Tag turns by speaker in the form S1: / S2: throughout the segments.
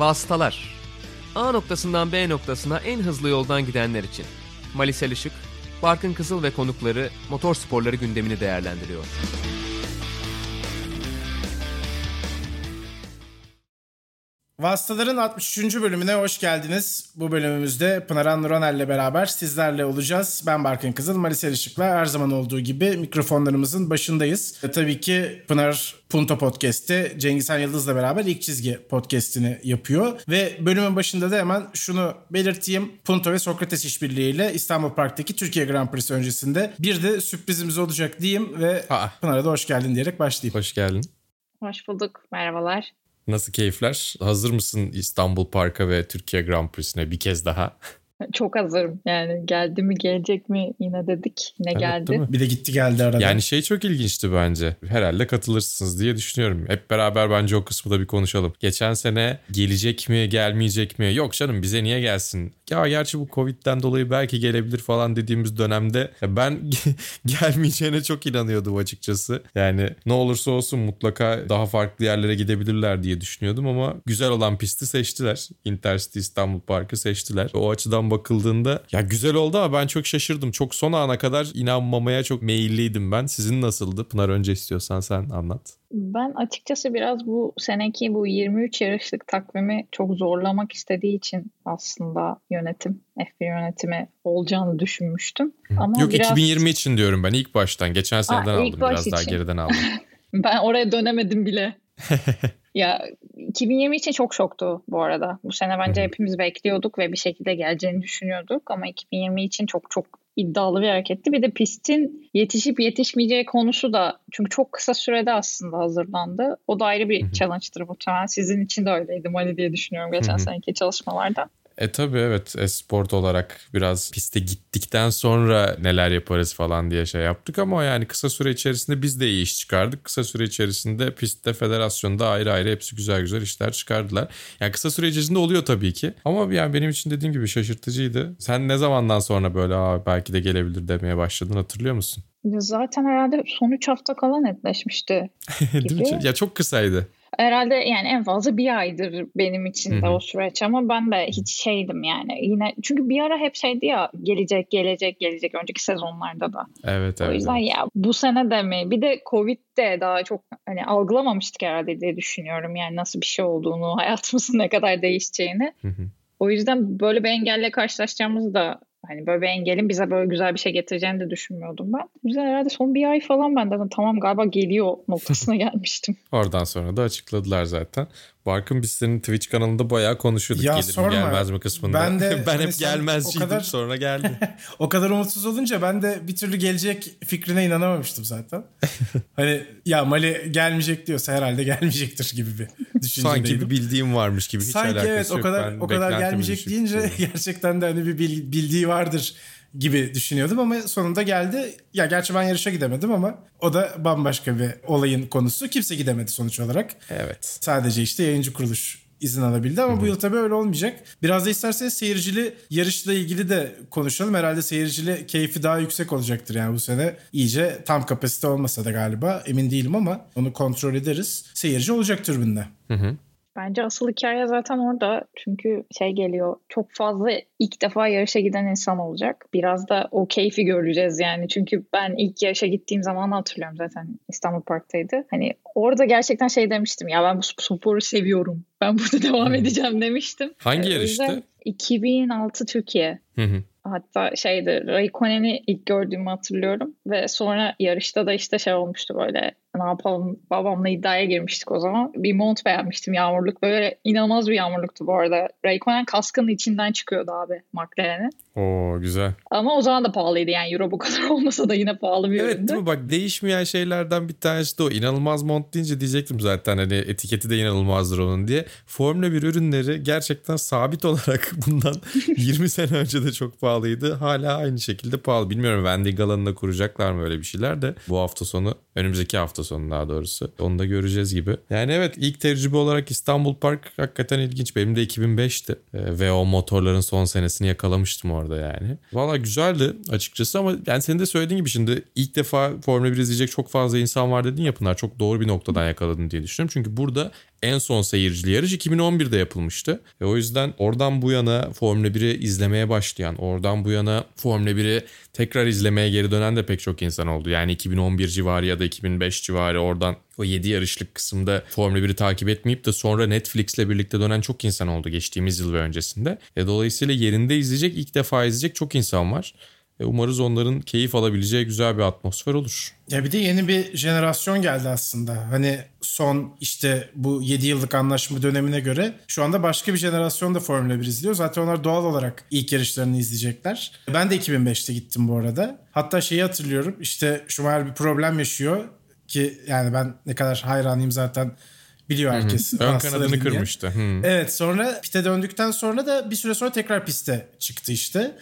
S1: Vasıtalar A noktasından B noktasına en hızlı yoldan gidenler için. Malisel Işık, Barkın Kızıl ve konukları motor sporları gündemini değerlendiriyor.
S2: Vasıtaların 63. bölümüne hoş geldiniz. Bu bölümümüzde Pınar Annuranel ile beraber sizlerle olacağız. Ben Barkın Kızıl, Malisel Işık'la her zaman olduğu gibi mikrofonlarımızın başındayız. E, tabii ki Pınar Punto Podcast'te Cengiz Han Yıldız'la beraber ilk çizgi podcast'ini yapıyor. Ve bölümün başında da hemen şunu belirteyim. Punto ve Sokrates işbirliğiyle İstanbul Park'taki Türkiye Grand Prix öncesinde bir de sürprizimiz olacak diyeyim ve. Pınar'a da hoş geldin diyerek başlayayım.
S3: Hoş geldin.
S4: Hoş bulduk. Merhabalar.
S3: Nasıl keyifler? Hazır mısın İstanbul Park'a ve Türkiye Grand Prix'sine bir kez daha?
S4: Çok hazırım. Yani geldi mi gelecek mi yine dedik. Yine
S3: Evet,
S4: geldi.
S3: değil mi?
S2: Bir de gitti geldi arada.
S3: Yani şey çok ilginçti bence. Herhalde katılırsınız diye düşünüyorum. Hep beraber bence o kısmı da bir konuşalım. Geçen sene gelecek mi gelmeyecek mi? Yok canım bize niye gelsin? Ya gerçi bu Covid'den dolayı belki gelebilir falan dediğimiz dönemde ben gelmeyeceğine çok inanıyordum açıkçası. Yani ne olursa olsun mutlaka daha farklı yerlere gidebilirler diye düşünüyordum ama güzel olan pisti seçtiler. Intercity İstanbul Park'ı seçtiler. O açıdan bakıldığında ya güzel oldu ama ben çok şaşırdım. Çok son ana kadar inanmamaya çok meyilliydim ben. Sizin nasıldı? Pınar önce istiyorsan sen anlat.
S4: Ben açıkçası biraz bu seneki bu 23 yarışlık takvimi çok zorlamak istediği için aslında yönetim, F1 yönetimi olacağını düşünmüştüm. Ama
S3: Yok
S4: biraz
S3: 2020 için diyorum ben ilk baştan. Geçen seneden
S4: ilk
S3: aldım biraz daha
S4: için.
S3: geriden aldım.
S4: ben oraya dönemedim bile. ya 2020 için çok şoktu bu arada. Bu sene bence hepimiz bekliyorduk ve bir şekilde geleceğini düşünüyorduk ama 2020 için çok çok iddialı bir hareketti. Bir de pistin yetişip yetişmeyeceği konusu da çünkü çok kısa sürede aslında hazırlandı. O da ayrı bir challenge'tır muhtemelen. Sizin için de öyleydi Mali diye düşünüyorum geçen seneki çalışmalarda.
S3: E tabi evet esport olarak biraz piste gittikten sonra neler yaparız falan diye şey yaptık ama yani kısa süre içerisinde biz de iyi iş çıkardık. Kısa süre içerisinde pistte federasyonda ayrı ayrı hepsi güzel güzel işler çıkardılar. Yani kısa süre içerisinde oluyor tabii ki ama yani benim için dediğim gibi şaşırtıcıydı. Sen ne zamandan sonra böyle Aa, belki de gelebilir demeye başladın hatırlıyor musun?
S4: Zaten herhalde son 3 hafta kala netleşmişti.
S3: Değil mi? Ya çok kısaydı.
S4: Herhalde yani en fazla bir aydır benim için de o süreç ama ben de hiç şeydim yani yine çünkü bir ara hep şeydi ya gelecek gelecek gelecek önceki sezonlarda da.
S3: Evet
S4: o
S3: evet.
S4: yüzden ya bu sene de mi bir de Covid de daha çok hani algılamamıştık herhalde diye düşünüyorum yani nasıl bir şey olduğunu hayatımızın ne kadar değişeceğini.
S3: Hı hı.
S4: O yüzden böyle bir engelle karşılaşacağımızı da hani böyle bir engelin bize böyle güzel bir şey getireceğini de düşünmüyordum ben. Yüzden herhalde son bir ay falan ben dedim tamam galiba geliyor noktasına gelmiştim.
S3: Oradan sonra da açıkladılar zaten. Barkın biz senin Twitch kanalında bayağı konuşuyorduk.
S2: Ya
S3: Gelir mi
S2: sorma.
S3: gelmez mi kısmında.
S2: Ben de
S3: ben hep gelmezciydim
S2: o kadar-
S3: sonra geldi.
S2: o kadar umutsuz olunca ben de bir türlü gelecek fikrine inanamamıştım zaten. hani ya Mali gelmeyecek diyorsa herhalde gelmeyecektir gibi bir düşüncedeydim.
S3: Sanki bir bildiğim varmış gibi hiç
S2: Sanki
S3: alakası
S2: evet o
S3: yok.
S2: kadar
S3: Ben
S2: o kadar
S3: beklentimi
S2: gelmeyecek
S3: düşük
S2: deyince
S3: tutuyorum.
S2: gerçekten de hani bir bil- bildiği vardır gibi düşünüyordum ama sonunda geldi. Ya gerçi ben yarışa gidemedim ama o da bambaşka bir olayın konusu. Kimse gidemedi sonuç olarak.
S3: Evet.
S2: Sadece işte yayıncı kuruluş izin alabildi ama bu yıl tabii öyle olmayacak. Biraz da isterseniz seyircili yarışla ilgili de konuşalım. Herhalde seyircili keyfi daha yüksek olacaktır yani bu sene. iyice tam kapasite olmasa da galiba emin değilim ama onu kontrol ederiz. Seyirci olacak türbünde.
S3: Hı hı.
S4: Bence asıl hikaye zaten orada. Çünkü şey geliyor. Çok fazla ilk defa yarışa giden insan olacak. Biraz da o keyfi göreceğiz yani. Çünkü ben ilk yarışa gittiğim zaman hatırlıyorum zaten İstanbul Park'taydı. Hani orada gerçekten şey demiştim. Ya ben bu sporu seviyorum. Ben burada devam edeceğim demiştim.
S3: Hangi
S4: O
S3: yarıştı?
S4: yüzden 2006 Türkiye.
S3: Hı hı.
S4: Hatta şeydi Raikkonen'i ilk gördüğümü hatırlıyorum. Ve sonra yarışta da işte şey olmuştu böyle ne yapalım babamla iddiaya girmiştik o zaman. Bir mont beğenmiştim yağmurluk. Böyle inanılmaz bir yağmurluktu bu arada. Raikkonen kaskının içinden çıkıyordu abi McLaren'in.
S3: Oo güzel.
S4: Ama o zaman da pahalıydı yani euro bu kadar olmasa da yine pahalı bir
S3: Evet
S4: üründü.
S3: değil mi? Bak değişmeyen şeylerden bir tanesi de o. İnanılmaz mont deyince diyecektim zaten hani etiketi de inanılmazdır onun diye. Formula 1 ürünleri gerçekten sabit olarak bundan 20 sene önce de çok pahalıydı. Hala aynı şekilde pahalı. Bilmiyorum Vending alanında kuracaklar mı öyle bir şeyler de. Bu hafta sonu önümüzdeki hafta sonu daha doğrusu. Onu da göreceğiz gibi. Yani evet ilk tecrübe olarak İstanbul Park hakikaten ilginç. Benim de 2005'ti. Ee, ve o motorların son senesini yakalamıştım orada. Orada yani. Valla güzeldi açıkçası ama yani senin de söylediğin gibi şimdi ilk defa Formula 1 izleyecek çok fazla insan var dedin ya Pınar. Çok doğru bir noktadan yakaladın diye düşünüyorum. Çünkü burada en son seyircili yarış 2011'de yapılmıştı. Ve o yüzden oradan bu yana Formula 1'i izlemeye başlayan, oradan bu yana Formula 1'i tekrar izlemeye geri dönen de pek çok insan oldu. Yani 2011 civarı ya da 2005 civarı oradan o 7 yarışlık kısımda Formula 1'i takip etmeyip de sonra Netflix'le birlikte dönen çok insan oldu geçtiğimiz yıl ve öncesinde. E, dolayısıyla yerinde izleyecek, ilk defa izleyecek çok insan var. E, umarız onların keyif alabileceği güzel bir atmosfer olur.
S2: Ya bir de yeni bir jenerasyon geldi aslında. Hani son işte bu 7 yıllık anlaşma dönemine göre şu anda başka bir jenerasyon da Formula 1 izliyor. Zaten onlar doğal olarak ilk yarışlarını izleyecekler. Ben de 2005'te gittim bu arada. Hatta şeyi hatırlıyorum işte Schumacher bir problem yaşıyor ki yani ben ne kadar hayranıyım zaten biliyor herkes.
S3: Ön kanadını kırmıştı. Hı.
S2: Evet sonra piste döndükten sonra da bir süre sonra tekrar piste çıktı işte.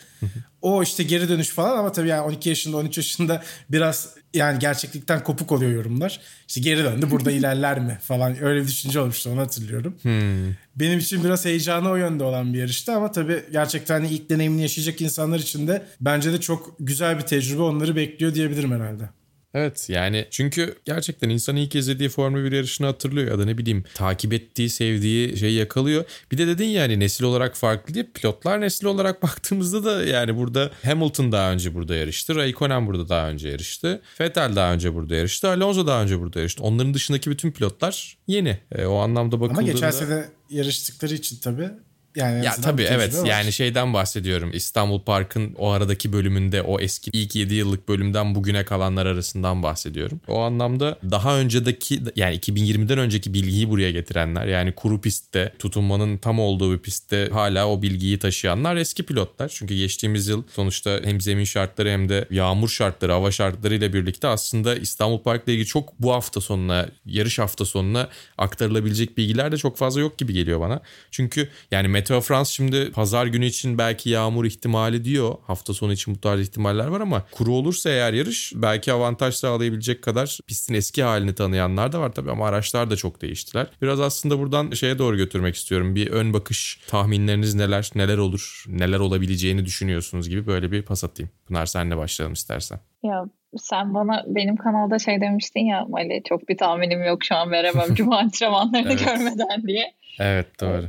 S2: o işte geri dönüş falan ama tabii yani 12 yaşında 13 yaşında biraz yani gerçeklikten kopuk oluyor yorumlar. İşte geri döndü burada ilerler mi falan öyle bir düşünce olmuştu onu hatırlıyorum.
S3: Hmm.
S2: Benim için biraz heyecanı o yönde olan bir yarıştı ama tabii gerçekten hani ilk deneyimini yaşayacak insanlar için de bence de çok güzel bir tecrübe onları bekliyor diyebilirim herhalde.
S3: Evet yani çünkü gerçekten insan ilk izlediği Formula 1 yarışını hatırlıyor ya da ne bileyim takip ettiği, sevdiği şeyi yakalıyor. Bir de dedin yani nesil olarak farklı diye pilotlar nesli olarak baktığımızda da yani burada Hamilton daha önce burada yarıştı. Raikkonen burada daha önce yarıştı. Vettel daha önce burada yarıştı. Alonso daha önce burada yarıştı. Onların dışındaki bütün pilotlar yeni. E, o anlamda bakıldığında...
S2: Ama geçen sene yarıştıkları için tabii yani
S3: ya tabii evet var. yani şeyden bahsediyorum. İstanbul Park'ın o aradaki bölümünde o eski ilk 7 yıllık bölümden bugüne kalanlar arasından bahsediyorum. O anlamda daha öncedeki yani 2020'den önceki bilgiyi buraya getirenler yani kuru pistte tutunmanın tam olduğu bir pistte hala o bilgiyi taşıyanlar eski pilotlar. Çünkü geçtiğimiz yıl sonuçta hem zemin şartları hem de yağmur şartları, hava şartları ile birlikte aslında İstanbul Park'la ilgili çok bu hafta sonuna, yarış hafta sonuna aktarılabilecek bilgiler de çok fazla yok gibi geliyor bana. Çünkü yani Meteo France şimdi pazar günü için belki yağmur ihtimali diyor. Hafta sonu için bu tarz ihtimaller var ama kuru olursa eğer yarış belki avantaj sağlayabilecek kadar pistin eski halini tanıyanlar da var tabii ama araçlar da çok değiştiler. Biraz aslında buradan şeye doğru götürmek istiyorum. Bir ön bakış tahminleriniz neler, neler olur, neler olabileceğini düşünüyorsunuz gibi böyle bir pas atayım. Pınar senle başlayalım istersen.
S4: Ya sen bana benim kanalda şey demiştin ya Mali çok bir tahminim yok şu an veremem cuma antrenmanlarını evet. görmeden diye.
S3: Evet doğru.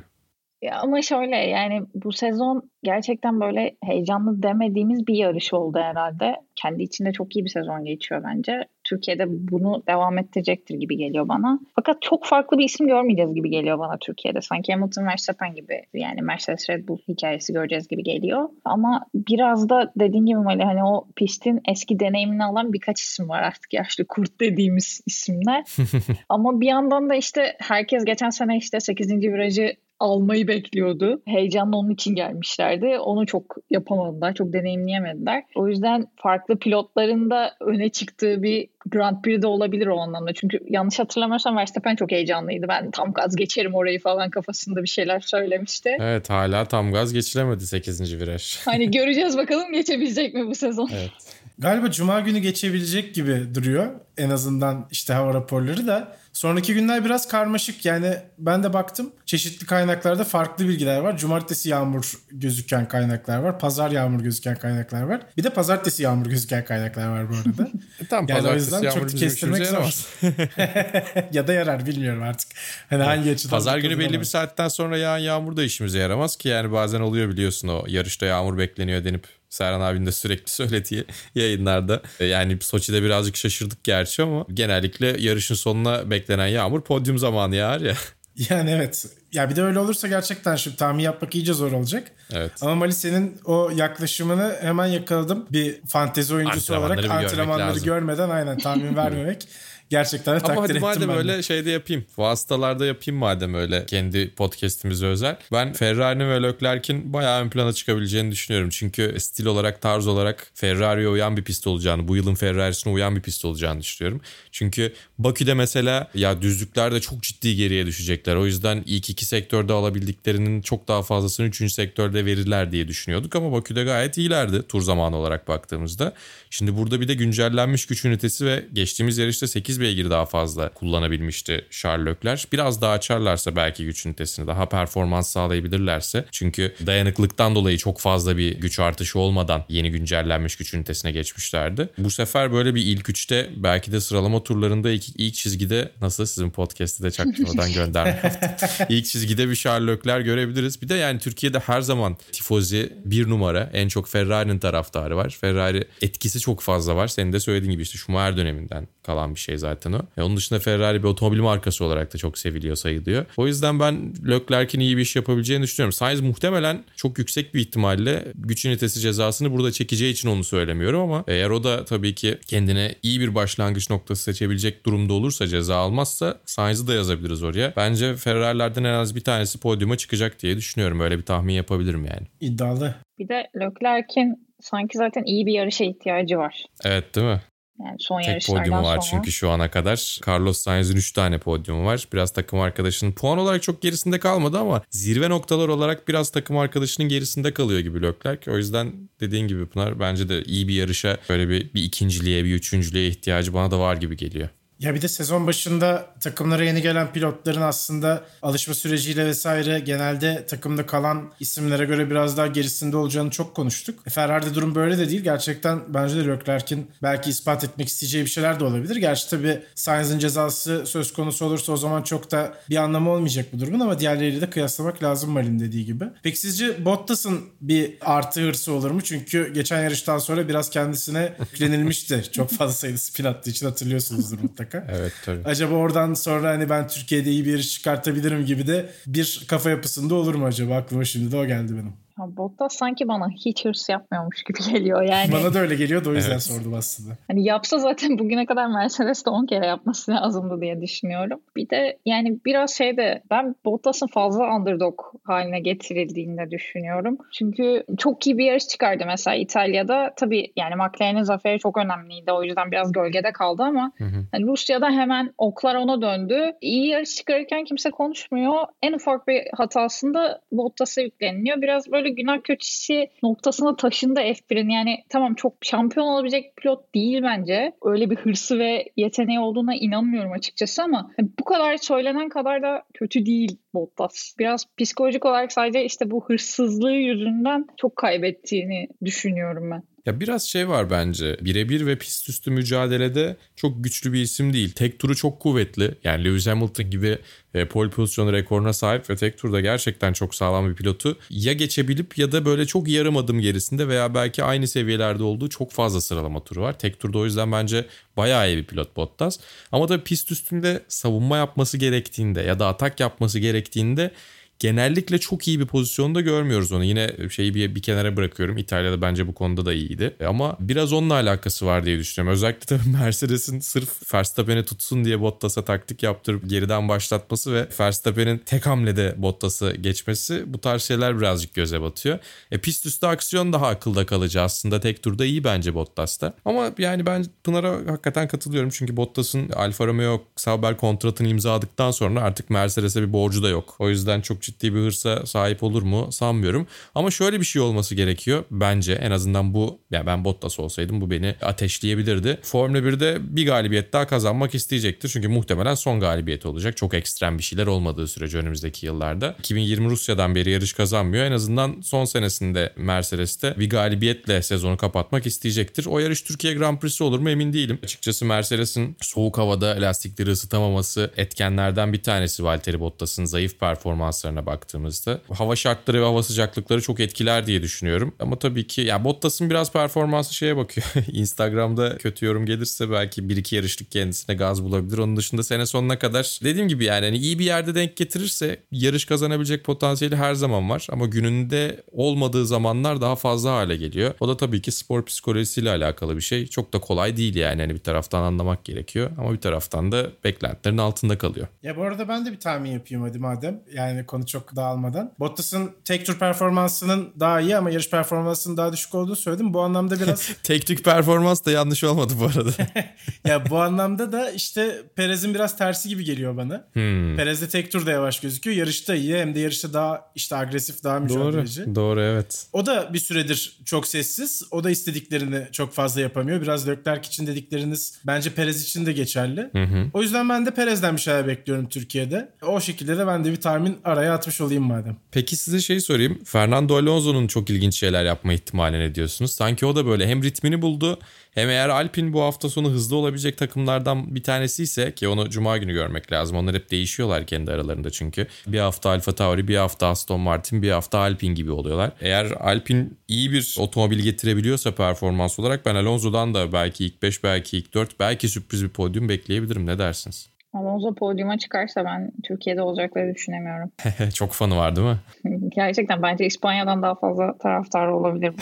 S4: Ya ama şöyle yani bu sezon gerçekten böyle heyecanlı demediğimiz bir yarış oldu herhalde. Kendi içinde çok iyi bir sezon geçiyor bence. Türkiye'de bunu devam ettirecektir gibi geliyor bana. Fakat çok farklı bir isim görmeyeceğiz gibi geliyor bana Türkiye'de. Sanki Hamilton Verstappen gibi yani Mercedes Red Bull hikayesi göreceğiz gibi geliyor. Ama biraz da dediğim gibi Mali hani o pistin eski deneyimini alan birkaç isim var artık yaşlı kurt dediğimiz isimler. Ama bir yandan da işte herkes geçen sene işte 8. virajı almayı bekliyordu. Heyecanla onun için gelmişlerdi. Onu çok yapamadılar, çok deneyimleyemediler. O yüzden farklı pilotların da öne çıktığı bir Grand Prix'de olabilir o anlamda. Çünkü yanlış hatırlamıyorsam Verstappen çok heyecanlıydı. Ben tam gaz geçerim orayı falan kafasında bir şeyler söylemişti.
S3: Evet hala tam gaz geçilemedi 8. viraj.
S4: Hani göreceğiz bakalım geçebilecek mi bu sezon.
S3: Evet.
S2: Galiba cuma günü geçebilecek gibi duruyor. En azından işte hava raporları da. Sonraki günler biraz karmaşık. Yani ben de baktım. Çeşitli kaynaklarda farklı bilgiler var. Cumartesi yağmur gözüken kaynaklar var. Pazar yağmur gözüken kaynaklar var. Bir de pazartesi yağmur gözüken kaynaklar var bu arada.
S3: Tam yani o yüzden çok kestirmek zor.
S2: ya da yarar bilmiyorum artık. Hani hangi açıdan.
S3: Pazar günü belli bir saatten sonra yağan yağmur da işimize yaramaz ki yani bazen oluyor biliyorsun o yarışta yağmur bekleniyor denip Serhan abinin de sürekli söylediği yayınlarda. E, yani Soçi'de birazcık şaşırdık gerçi ama genellikle yarışın sonuna beklenen yağmur podyum zamanı yağar ya.
S2: Yani evet. Ya bir de öyle olursa gerçekten şu tahmin yapmak iyice zor olacak.
S3: Evet.
S2: Ama Mali senin o yaklaşımını hemen yakaladım. Bir fantezi oyuncusu olarak antrenmanları görmeden aynen tahmin vermemek Gerçekten de
S3: Ama
S2: hadi
S3: madem öyle şeyde yapayım. Vasıtalarda yapayım madem öyle kendi podcast'imize özel. Ben Ferrari'nin ve Leclerc'in bayağı ön plana çıkabileceğini düşünüyorum. Çünkü stil olarak, tarz olarak Ferrari'ye uyan bir pist olacağını, bu yılın Ferrari'sine uyan bir pist olacağını düşünüyorum. Çünkü Bakü'de mesela ya düzlüklerde çok ciddi geriye düşecekler. O yüzden ilk iki sektörde alabildiklerinin çok daha fazlasını üçüncü sektörde verirler diye düşünüyorduk. Ama Bakü'de gayet iyilerdi tur zamanı olarak baktığımızda. Şimdi burada bir de güncellenmiş güç ünitesi ve geçtiğimiz yarışta 8 8 beygir daha fazla kullanabilmişti Leclerc. Biraz daha açarlarsa belki güç ünitesini daha performans sağlayabilirlerse. Çünkü dayanıklıktan dolayı çok fazla bir güç artışı olmadan yeni güncellenmiş güç ünitesine geçmişlerdi. Bu sefer böyle bir ilk üçte belki de sıralama turlarında ilk, ilk çizgide nasıl sizin podcast'ı da çaktırmadan gönderme İlk çizgide bir Leclerc görebiliriz. Bir de yani Türkiye'de her zaman tifozi bir numara. En çok Ferrari'nin taraftarı var. Ferrari etkisi çok fazla var. Senin de söylediğin gibi işte Schumacher döneminden kalan bir şey zaten o. E onun dışında Ferrari bir otomobil markası olarak da çok seviliyor sayılıyor. O yüzden ben Leclerc'in iyi bir iş yapabileceğini düşünüyorum. Sainz muhtemelen çok yüksek bir ihtimalle güç ünitesi cezasını burada çekeceği için onu söylemiyorum ama eğer o da tabii ki kendine iyi bir başlangıç noktası seçebilecek durumda olursa ceza almazsa Sainz'ı da yazabiliriz oraya. Bence Ferrari'lerden en az bir tanesi podyuma çıkacak diye düşünüyorum. Öyle bir tahmin yapabilirim yani.
S2: İddialı.
S4: Bir de Leclerc'in sanki zaten iyi bir yarışa ihtiyacı var.
S3: Evet değil mi?
S4: Yani son
S3: Tek podyumu var
S4: sonra.
S3: çünkü şu ana kadar. Carlos Sainz'in 3 tane podyumu var. Biraz takım arkadaşının puan olarak çok gerisinde kalmadı ama zirve noktalar olarak biraz takım arkadaşının gerisinde kalıyor gibi Leclerc. O yüzden dediğin gibi Pınar bence de iyi bir yarışa böyle bir, bir ikinciliğe bir üçüncülüğe ihtiyacı bana da var gibi geliyor.
S2: Ya bir de sezon başında takımlara yeni gelen pilotların aslında alışma süreciyle vesaire genelde takımda kalan isimlere göre biraz daha gerisinde olacağını çok konuştuk. E, Ferrari'de durum böyle de değil. Gerçekten bence de Leclerc'in belki ispat etmek isteyeceği bir şeyler de olabilir. Gerçi tabii Sainz'in cezası söz konusu olursa o zaman çok da bir anlamı olmayacak bu durumun ama diğerleriyle de kıyaslamak lazım Malin dediği gibi. Peki sizce Bottas'ın bir artı hırsı olur mu? Çünkü geçen yarıştan sonra biraz kendisine yüklenilmişti. çok fazla sayıda spin attığı için hatırlıyorsunuzdur mutlaka.
S3: Evet tabii.
S2: Acaba oradan sonra hani ben Türkiye'de iyi bir yarış çıkartabilirim gibi de bir kafa yapısında olur mu acaba? Aklıma şimdi de o geldi benim.
S4: Ya Bottas sanki bana hiç hırs yapmıyormuş gibi geliyor yani.
S2: Bana da öyle geliyordu o yüzden
S3: Evet.
S2: sordum aslında.
S4: Hani yapsa zaten bugüne kadar Mercedes de 10 kere yapması lazımdı diye düşünüyorum. Bir de yani biraz şeyde ben Bottas'ın fazla underdog haline getirildiğini de düşünüyorum. Çünkü çok iyi bir yarış çıkardı mesela İtalya'da. Tabii yani McLaren'in zaferi çok önemliydi. O yüzden biraz gölgede kaldı ama hani Rusya'da hemen oklar ona döndü. İyi yarış çıkarırken kimse konuşmuyor. En ufak bir hatasında Bottas'a yükleniliyor. Biraz böyle günah keçisi noktasına taşındı F1'in. Yani tamam çok şampiyon olabilecek pilot değil bence. Öyle bir hırsı ve yeteneği olduğuna inanmıyorum açıkçası ama bu kadar söylenen kadar da kötü değil Bottas. Biraz psikolojik olarak sadece işte bu hırsızlığı yüzünden çok kaybettiğini düşünüyorum ben.
S3: Ya biraz şey var bence. Birebir ve pist üstü mücadelede çok güçlü bir isim değil. Tek turu çok kuvvetli. Yani Lewis Hamilton gibi e, pole pozisyonu rekoruna sahip ve tek turda gerçekten çok sağlam bir pilotu ya geçebilip ya da böyle çok yarım adım gerisinde veya belki aynı seviyelerde olduğu çok fazla sıralama turu var. Tek turda o yüzden bence bayağı iyi bir pilot Bottas. Ama da pist üstünde savunma yapması gerektiğinde ya da atak yapması gerektiğinde genellikle çok iyi bir pozisyonda görmüyoruz onu. Yine şeyi bir, bir kenara bırakıyorum. İtalya'da bence bu konuda da iyiydi. E Ama biraz onunla alakası var diye düşünüyorum. Özellikle tabii Mercedes'in sırf Verstappen'i tutsun diye Bottas'a taktik yaptırıp geriden başlatması ve Verstappen'in tek hamlede Bottas'ı geçmesi bu tarz şeyler birazcık göze batıyor. E pist üstü aksiyon daha akılda kalıcı aslında. Tek turda iyi bence Bottas'ta. Ama yani ben Pınar'a hakikaten katılıyorum. Çünkü Bottas'ın Alfa Romeo Sauber kontratını imzaladıktan sonra artık Mercedes'e bir borcu da yok. O yüzden çok ciddi bir hırsa sahip olur mu sanmıyorum. Ama şöyle bir şey olması gerekiyor bence en azından bu ya ben Bottas olsaydım bu beni ateşleyebilirdi. Formula 1'de bir galibiyet daha kazanmak isteyecektir. Çünkü muhtemelen son galibiyeti olacak. Çok ekstrem bir şeyler olmadığı sürece önümüzdeki yıllarda. 2020 Rusya'dan beri yarış kazanmıyor. En azından son senesinde Mercedes'te bir galibiyetle sezonu kapatmak isteyecektir. O yarış Türkiye Grand Prix'si olur mu emin değilim. Açıkçası Mercedes'in soğuk havada lastikleri ısıtamaması etkenlerden bir tanesi Valtteri Bottas'ın zayıf performanslarına baktığımızda. Hava şartları ve hava sıcaklıkları çok etkiler diye düşünüyorum. Ama tabii ki ya Bottas'ın biraz performansı şeye bakıyor. Instagram'da kötü yorum gelirse belki bir iki yarışlık kendisine gaz bulabilir. Onun dışında sene sonuna kadar dediğim gibi yani hani iyi bir yerde denk getirirse yarış kazanabilecek potansiyeli her zaman var. Ama gününde olmadığı zamanlar daha fazla hale geliyor. O da tabii ki spor psikolojisiyle alakalı bir şey. Çok da kolay değil yani. Hani bir taraftan anlamak gerekiyor. Ama bir taraftan da beklentilerin altında kalıyor.
S2: Ya bu arada ben de bir tahmin yapayım hadi madem. Yani konu çok dağılmadan. Bottas'ın tek tur performansının daha iyi ama yarış performansının daha düşük olduğunu söyledim. Bu anlamda biraz...
S3: tek tük performans da yanlış olmadı bu arada.
S2: ya bu anlamda da işte Perez'in biraz tersi gibi geliyor bana. Hmm. Perez de tek turda yavaş gözüküyor. Yarışta iyi hem de yarışta daha işte agresif daha mücadeleci.
S3: Doğru, doğru evet.
S2: O da bir süredir çok sessiz. O da istediklerini çok fazla yapamıyor. Biraz Leclerc için dedikleriniz bence Perez için de geçerli. Hı hı. O yüzden ben de Perez'den bir şeyler bekliyorum Türkiye'de. O şekilde de ben de bir tahmin araya atmış olayım madem.
S3: Peki size şey sorayım. Fernando Alonso'nun çok ilginç şeyler yapma ihtimali ne diyorsunuz? Sanki o da böyle hem ritmini buldu hem eğer Alpine bu hafta sonu hızlı olabilecek takımlardan bir tanesi ise ki onu cuma günü görmek lazım. Onlar hep değişiyorlar kendi aralarında çünkü. Bir hafta Alfa Tauri, bir hafta Aston Martin, bir hafta Alpine gibi oluyorlar. Eğer Alpine iyi bir otomobil getirebiliyorsa performans olarak ben Alonso'dan da belki ilk 5, belki ilk 4, belki sürpriz bir podyum bekleyebilirim. Ne dersiniz?
S4: Alonso podyuma çıkarsa ben Türkiye'de olacakları düşünemiyorum.
S3: Çok fanı var değil mi?
S4: Gerçekten bence İspanya'dan daha fazla taraftarı olabilir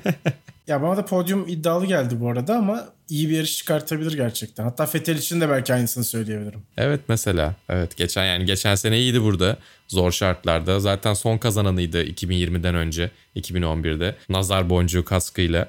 S2: ya bana da podyum iddialı geldi bu arada ama iyi bir yarış çıkartabilir gerçekten. Hatta Fetel için de belki aynısını söyleyebilirim.
S3: Evet mesela. Evet geçen yani geçen sene iyiydi burada. Zor şartlarda. Zaten son kazananıydı 2020'den önce 2011'de. Nazar boncuğu kaskıyla.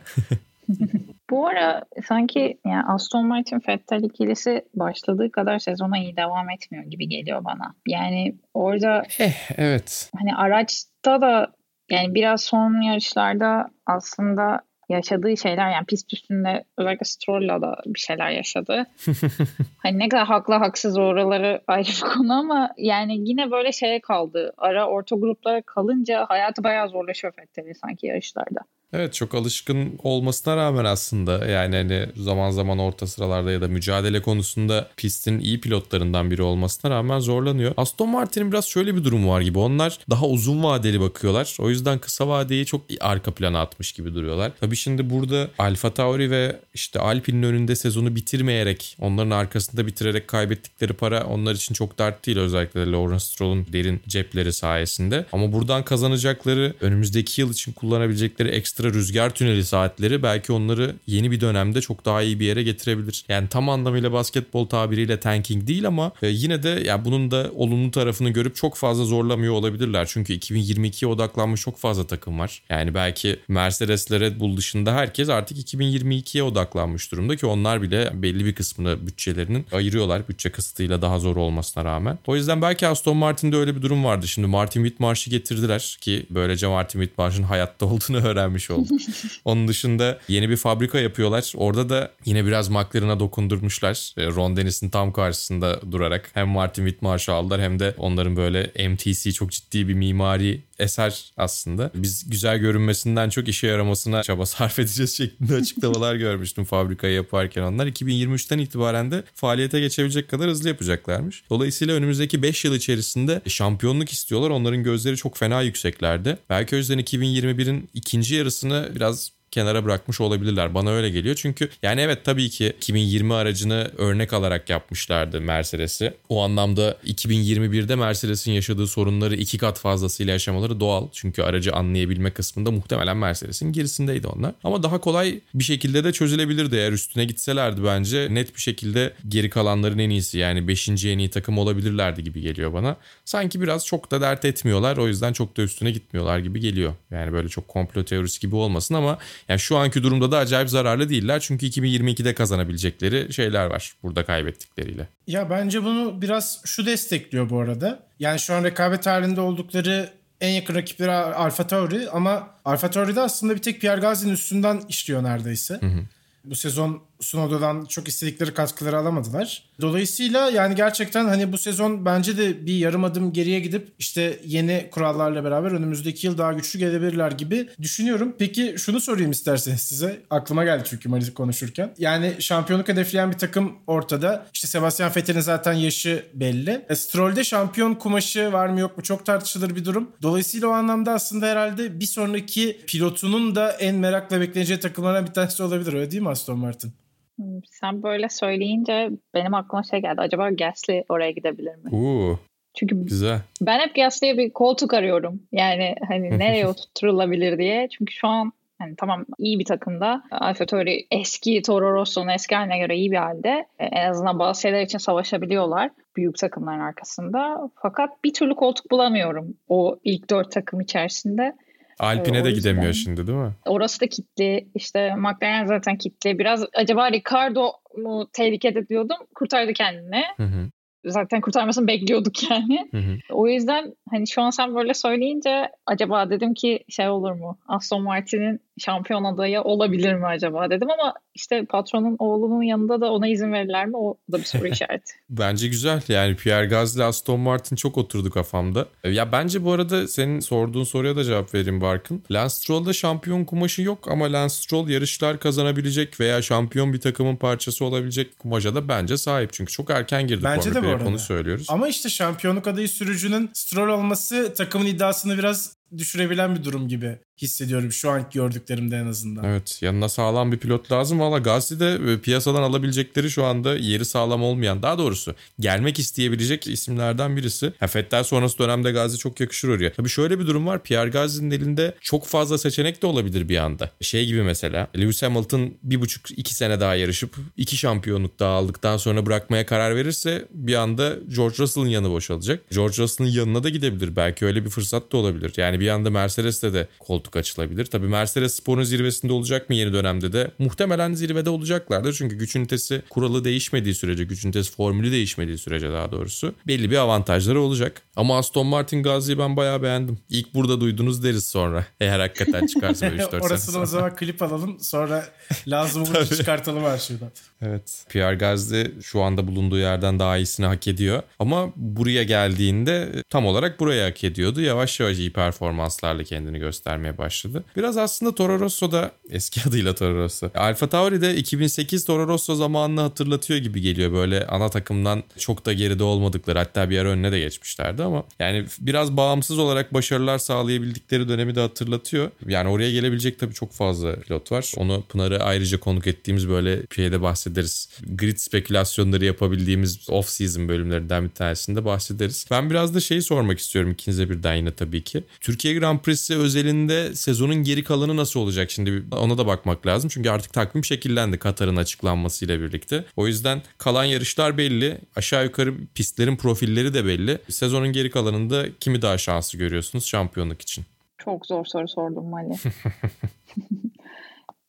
S4: Bu ara sanki yani Aston Martin Vettel ikilisi başladığı kadar sezona iyi devam etmiyor gibi geliyor bana. Yani orada
S3: eh, evet.
S4: Hani araçta da yani biraz son yarışlarda aslında yaşadığı şeyler yani pist üstünde özellikle Stroll'la da bir şeyler yaşadı. hani ne kadar haklı haksız oraları ayrı bir konu ama yani yine böyle şeye kaldı. Ara orta gruplara kalınca hayatı bayağı zorlaşıyor Vettel'in sanki yarışlarda.
S3: Evet çok alışkın olmasına rağmen aslında yani hani zaman zaman orta sıralarda ya da mücadele konusunda pistin iyi pilotlarından biri olmasına rağmen zorlanıyor. Aston Martin'in biraz şöyle bir durum var gibi. Onlar daha uzun vadeli bakıyorlar. O yüzden kısa vadeyi çok arka plana atmış gibi duruyorlar. Tabii şimdi burada Alfa Tauri ve işte Alpine'in önünde sezonu bitirmeyerek onların arkasında bitirerek kaybettikleri para onlar için çok dert değil. Özellikle Lawrence Stroll'un derin cepleri sayesinde. Ama buradan kazanacakları önümüzdeki yıl için kullanabilecekleri ekstra ekstra rüzgar tüneli saatleri belki onları yeni bir dönemde çok daha iyi bir yere getirebilir. Yani tam anlamıyla basketbol tabiriyle tanking değil ama e, yine de ya yani bunun da olumlu tarafını görüp çok fazla zorlamıyor olabilirler. Çünkü 2022'ye odaklanmış çok fazla takım var. Yani belki Mercedes Red Bull dışında herkes artık 2022'ye odaklanmış durumda ki onlar bile belli bir kısmını bütçelerinin ayırıyorlar. Bütçe kısıtıyla daha zor olmasına rağmen. O yüzden belki Aston Martin'de öyle bir durum vardı. Şimdi Martin Whitmarsh'ı getirdiler ki böylece Martin Whitmarsh'ın hayatta olduğunu öğrenmiş oldu. Onun dışında yeni bir fabrika yapıyorlar. Orada da yine biraz McLaren'a dokundurmuşlar. E, Ron Dennis'in tam karşısında durarak hem Martin Whitmarsh'ı aldılar hem de onların böyle MTC çok ciddi bir mimari eser aslında. Biz güzel görünmesinden çok işe yaramasına çaba sarf edeceğiz şeklinde açıklamalar görmüştüm fabrikayı yaparken onlar. 2023'ten itibaren de faaliyete geçebilecek kadar hızlı yapacaklarmış. Dolayısıyla önümüzdeki 5 yıl içerisinde şampiyonluk istiyorlar. Onların gözleri çok fena yükseklerde. Belki o yüzden 2021'in ikinci yarısını biraz kenara bırakmış olabilirler. Bana öyle geliyor. Çünkü yani evet tabii ki 2020 aracını örnek alarak yapmışlardı Mercedes'i. O anlamda 2021'de Mercedes'in yaşadığı sorunları iki kat fazlasıyla yaşamaları doğal. Çünkü aracı anlayabilme kısmında muhtemelen Mercedes'in gerisindeydi onlar. Ama daha kolay bir şekilde de çözülebilirdi eğer üstüne gitselerdi bence. Net bir şekilde geri kalanların en iyisi yani 5. en iyi takım olabilirlerdi gibi geliyor bana. Sanki biraz çok da dert etmiyorlar. O yüzden çok da üstüne gitmiyorlar gibi geliyor. Yani böyle çok komplo teorisi gibi olmasın ama yani şu anki durumda da acayip zararlı değiller. Çünkü 2022'de kazanabilecekleri şeyler var burada kaybettikleriyle.
S2: Ya bence bunu biraz şu destekliyor bu arada. Yani şu an rekabet halinde oldukları en yakın rakipleri Alfa Tauri ama Alfa Tauri'de aslında bir tek Pierre Gasly'nin üstünden işliyor neredeyse. Hı hı. Bu sezon Sunoda'dan çok istedikleri katkıları alamadılar. Dolayısıyla yani gerçekten hani bu sezon bence de bir yarım adım geriye gidip işte yeni kurallarla beraber önümüzdeki yıl daha güçlü gelebilirler gibi düşünüyorum. Peki şunu sorayım isterseniz size. Aklıma geldi çünkü Maris konuşurken. Yani şampiyonluk hedefleyen bir takım ortada. İşte Sebastian Vettel'in zaten yaşı belli. E, Stroll'de şampiyon kumaşı var mı yok mu çok tartışılır bir durum. Dolayısıyla o anlamda aslında herhalde bir sonraki pilotunun da en merakla bekleneceği takımlardan bir tanesi olabilir öyle değil mi Aston Martin?
S4: Hmm, sen böyle söyleyince benim aklıma şey geldi. Acaba Gasly oraya gidebilir mi?
S3: Oo.
S4: Çünkü
S3: Güzel.
S4: ben hep Gasly'ye bir koltuk arıyorum. Yani hani nereye oturtulabilir diye. Çünkü şu an Yani tamam iyi bir takımda. Alfa Tauri eski Toro Rosso'nun eski haline göre iyi bir halde. E, en azından bazı şeyler için savaşabiliyorlar büyük takımların arkasında. Fakat bir türlü koltuk bulamıyorum o ilk dört takım içerisinde.
S3: Alpine ee, de gidemiyor şimdi değil mi?
S4: Orası da kitli. İşte McLaren zaten kitli. Biraz acaba Ricardo mu tehlikede diyordum. Kurtardı kendini. Hı hı zaten kurtarmasını bekliyorduk yani. Hı hı. O yüzden hani şu an sen böyle söyleyince acaba dedim ki şey olur mu? Aston Martin'in şampiyon adayı olabilir mi acaba dedim ama işte patronun oğlunun yanında da ona izin verirler mi? O da bir soru işareti.
S3: bence güzel. Yani Pierre Gasly, Aston Martin çok oturdu kafamda. Ya bence bu arada senin sorduğun soruya da cevap vereyim Barkın. Lance Stroll'da şampiyon kumaşı yok ama Lance Stroll yarışlar kazanabilecek veya şampiyon bir takımın parçası olabilecek kumaşa da bence sahip. Çünkü çok erken girdi
S2: bence de bu arada.
S3: onu söylüyoruz.
S2: Ama işte şampiyonluk adayı sürücünün Stroll olması takımın iddiasını biraz düşürebilen bir durum gibi hissediyorum şu anki gördüklerimde en azından.
S3: Evet yanına sağlam bir pilot lazım. Valla Gasly'de e, piyasadan alabilecekleri şu anda yeri sağlam olmayan daha doğrusu gelmek isteyebilecek isimlerden birisi. Ha, Fettel sonrası dönemde Gasly çok yakışır oraya. Tabii şöyle bir durum var. Pierre Gasly'nin elinde çok fazla seçenek de olabilir bir anda. Şey gibi mesela Lewis Hamilton bir buçuk iki sene daha yarışıp iki şampiyonluk daha aldıktan sonra bırakmaya karar verirse bir anda George Russell'ın yanı boşalacak. George Russell'ın yanına da gidebilir. Belki öyle bir fırsat da olabilir. Yani bir anda Mercedes'te de koltuk açılabilir. Tabii Mercedes sporun zirvesinde olacak mı yeni dönemde de? Muhtemelen zirvede olacaklardır. Çünkü güç ünitesi kuralı değişmediği sürece, güç ünitesi formülü değişmediği sürece daha doğrusu belli bir avantajları olacak. Ama Aston Martin Gazi'yi ben bayağı beğendim. İlk burada duydunuz deriz sonra. Eğer hakikaten çıkarsa 3-4
S2: Orasını o zaman klip alalım. Sonra lazım olunca çıkartalım her şeyden.
S3: Evet. Pierre Gasly şu anda bulunduğu yerden daha iyisini hak ediyor. Ama buraya geldiğinde tam olarak buraya hak ediyordu. Yavaş yavaş iyi performanslarla kendini göstermeye başladı. Biraz aslında Toro Rosso da eski adıyla Toro Rosso. Alfa Tauri de 2008 Toro Rosso zamanını hatırlatıyor gibi geliyor. Böyle ana takımdan çok da geride olmadıkları hatta bir ara önüne de geçmişlerdi ama yani biraz bağımsız olarak başarılar sağlayabildikleri dönemi de hatırlatıyor. Yani oraya gelebilecek tabii çok fazla pilot var. Onu Pınar'ı ayrıca konuk ettiğimiz böyle şeyde bahsederiz. Grid spekülasyonları yapabildiğimiz off-season bölümlerinden bir tanesinde bahsederiz. Ben biraz da şeyi sormak istiyorum ikinize birden yine tabii ki. Türkiye Grand Prix'si özelinde sezonun geri kalanı nasıl olacak şimdi ona da bakmak lazım. Çünkü artık takvim şekillendi Katar'ın açıklanmasıyla birlikte. O yüzden kalan yarışlar belli. Aşağı yukarı pistlerin profilleri de belli. Sezonun geri kalanında kimi daha şanslı görüyorsunuz şampiyonluk için?
S4: Çok zor soru sordum Mali.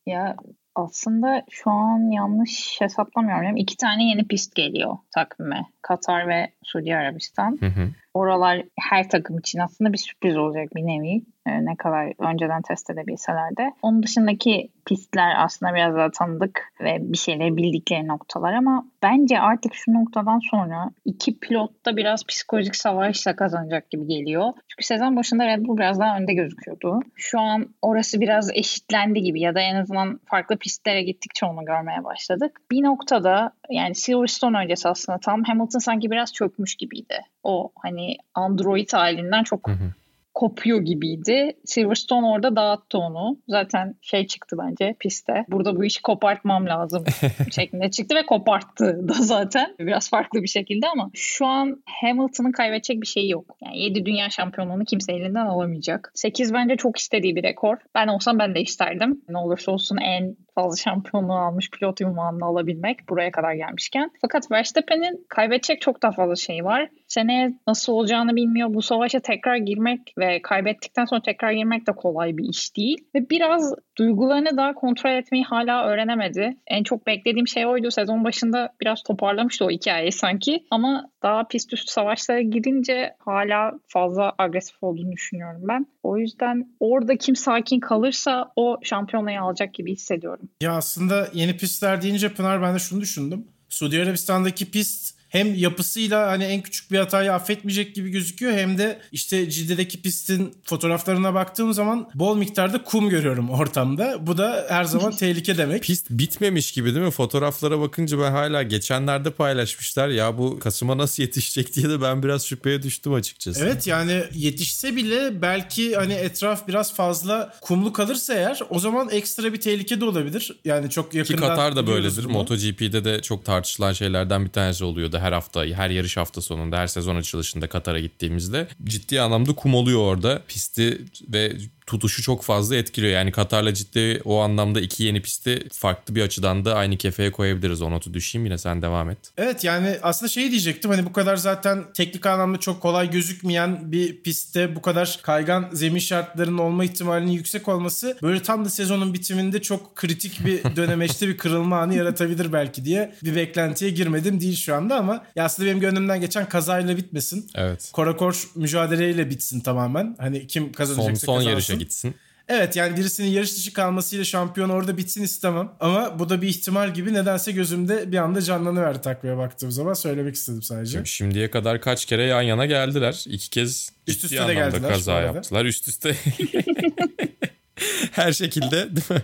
S4: ya aslında şu an yanlış hesaplamıyorum. İki tane yeni pist geliyor takvime. Katar ve Suudi Arabistan. Hı hı. Oralar her takım için aslında bir sürpriz olacak bir nevi. E, ne kadar önceden test edebilseler de. Onun dışındaki pistler aslında biraz daha tanıdık ve bir şeyleri bildikleri noktalar ama bence artık şu noktadan sonra iki pilot da biraz psikolojik savaşla kazanacak gibi geliyor. Çünkü sezon başında Red Bull biraz daha önde gözüküyordu. Şu an orası biraz eşitlendi gibi ya da en azından farklı pistlere gittikçe onu görmeye başladık. Bir noktada yani Silverstone öncesi aslında tam Hamilton sanki biraz çökmüş gibiydi. O hani Android halinden çok hı hı kopuyor gibiydi. Silverstone orada dağıttı onu. Zaten şey çıktı bence piste. Burada bu işi kopartmam lazım şeklinde çıktı ve koparttı da zaten. Biraz farklı bir şekilde ama şu an Hamilton'ın kaybedecek bir şeyi yok. Yani 7 dünya şampiyonluğunu kimse elinden alamayacak. 8 bence çok istediği bir rekor. Ben olsam ben de isterdim. Ne olursa olsun en fazla şampiyonluğu almış pilot ünvanını alabilmek buraya kadar gelmişken. Fakat Verstappen'in kaybedecek çok daha fazla şey var. Seneye nasıl olacağını bilmiyor. Bu savaşa tekrar girmek ve kaybettikten sonra tekrar girmek de kolay bir iş değil. Ve biraz duygularını daha kontrol etmeyi hala öğrenemedi. En çok beklediğim şey oydu. Sezon başında biraz toparlamıştı o hikayeyi sanki. Ama daha pist üstü savaşlara girince hala fazla agresif olduğunu düşünüyorum ben. O yüzden orada kim sakin kalırsa o şampiyonayı alacak gibi hissediyorum.
S2: Ya aslında yeni pistler deyince Pınar ben de şunu düşündüm. Suudi Arabistan'daki pist hem yapısıyla hani en küçük bir hatayı affetmeyecek gibi gözüküyor hem de işte Cidde'deki pistin fotoğraflarına baktığım zaman bol miktarda kum görüyorum ortamda. Bu da her zaman tehlike demek.
S3: Pist bitmemiş gibi değil mi? Fotoğraflara bakınca ben hala geçenlerde paylaşmışlar. Ya bu Kasım'a nasıl yetişecek diye de ben biraz şüpheye düştüm açıkçası.
S2: Evet yani yetişse bile belki hani etraf biraz fazla kumlu kalırsa eğer o zaman ekstra bir tehlike de olabilir. Yani çok yakından
S3: Ki Katar da böyledir. Bunu. MotoGP'de de çok tartışılan şeylerden bir tanesi oluyordu her hafta, her yarış hafta sonunda, her sezon açılışında Katar'a gittiğimizde ciddi anlamda kum oluyor orada. Pisti ve tutuşu çok fazla etkiliyor. Yani Katar'la ciddi o anlamda iki yeni pisti farklı bir açıdan da aynı kefeye koyabiliriz. O notu düşeyim yine sen devam et.
S2: Evet yani aslında şeyi diyecektim hani bu kadar zaten teknik anlamda çok kolay gözükmeyen bir pistte bu kadar kaygan zemin şartlarının olma ihtimalinin yüksek olması böyle tam da sezonun bitiminde çok kritik bir dönemeçte bir kırılma anı yaratabilir belki diye bir beklentiye girmedim değil şu anda ama ya aslında benim gönlümden geçen kazayla bitmesin.
S3: Evet.
S2: Korakor mücadeleyle bitsin tamamen. Hani kim kazanacaksa
S3: Son, son
S2: kazansın.
S3: Yarışa gitsin.
S2: Evet yani birisinin yarış dışı kalmasıyla şampiyon orada bitsin istemem. Ama bu da bir ihtimal gibi nedense gözümde bir anda canlanıverdi takviye baktığım zaman söylemek istedim sadece.
S3: Şimdiye kadar kaç kere yan yana geldiler. İki kez
S2: Üst
S3: ciddi
S2: üste de
S3: anlamda
S2: geldiler
S3: kaza yaptılar. Üst üste her şekilde değil mi?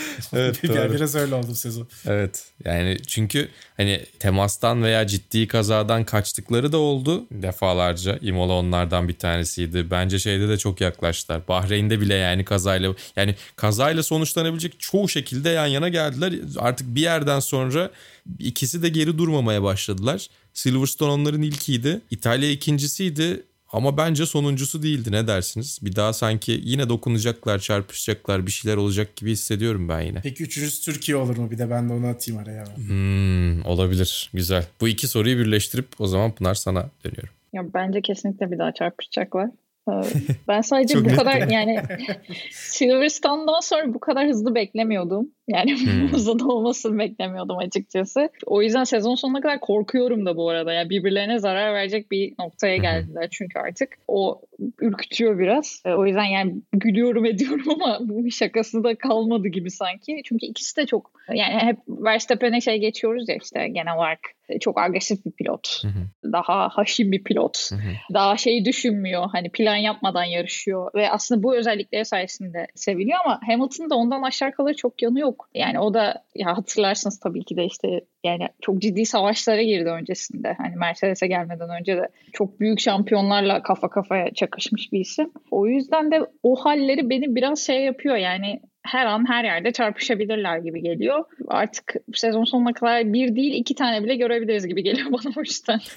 S3: evet,
S2: Yani biraz öyle oldu sezon.
S3: Evet yani çünkü hani temastan veya ciddi kazadan kaçtıkları da oldu defalarca. Imola onlardan bir tanesiydi. Bence şeyde de çok yaklaştılar. Bahreyn'de bile yani kazayla yani kazayla sonuçlanabilecek çoğu şekilde yan yana geldiler. Artık bir yerden sonra ikisi de geri durmamaya başladılar. Silverstone onların ilkiydi. İtalya ikincisiydi. Ama bence sonuncusu değildi ne dersiniz? Bir daha sanki yine dokunacaklar, çarpışacaklar, bir şeyler olacak gibi hissediyorum ben yine.
S2: Peki üçüncüsü Türkiye olur mu? Bir de ben de onu atayım araya.
S3: Hmm, olabilir. Güzel. Bu iki soruyu birleştirip o zaman Pınar sana dönüyorum.
S4: Ya bence kesinlikle bir daha çarpışacaklar. Ben sadece bu kadar yani Silverstone'dan sonra bu kadar hızlı beklemiyordum. Yani
S3: Hmm.
S4: hızlı olmasını beklemiyordum açıkçası. O yüzden sezon sonuna kadar korkuyorum da bu arada. Yani birbirlerine zarar verecek bir noktaya geldiler çünkü artık. O ürkütüyor biraz. Ee, O yüzden yani gülüyorum ediyorum ama bu şakası da kalmadı gibi sanki. Çünkü ikisi de çok yani hep Verstappen'e şey geçiyoruz ya işte genel olarak çok agresif bir pilot. Daha haşim bir pilot daha şey düşünmüyor. Hani plan yapmadan yarışıyor ve aslında bu özellikleri sayesinde seviliyor ama Hamilton'da ondan aşağı kalır çok yanı yok. Yani o da ya hatırlarsınız tabii ki de işte yani çok ciddi savaşlara girdi öncesinde. Hani Mercedes'e gelmeden önce de çok büyük şampiyonlarla kafa kafaya çakışmış bir isim. O yüzden de o halleri beni biraz şey yapıyor yani her an her yerde çarpışabilirler gibi geliyor. Artık sezon sonuna kadar bir değil iki tane bile görebiliriz gibi geliyor bana o yüzden.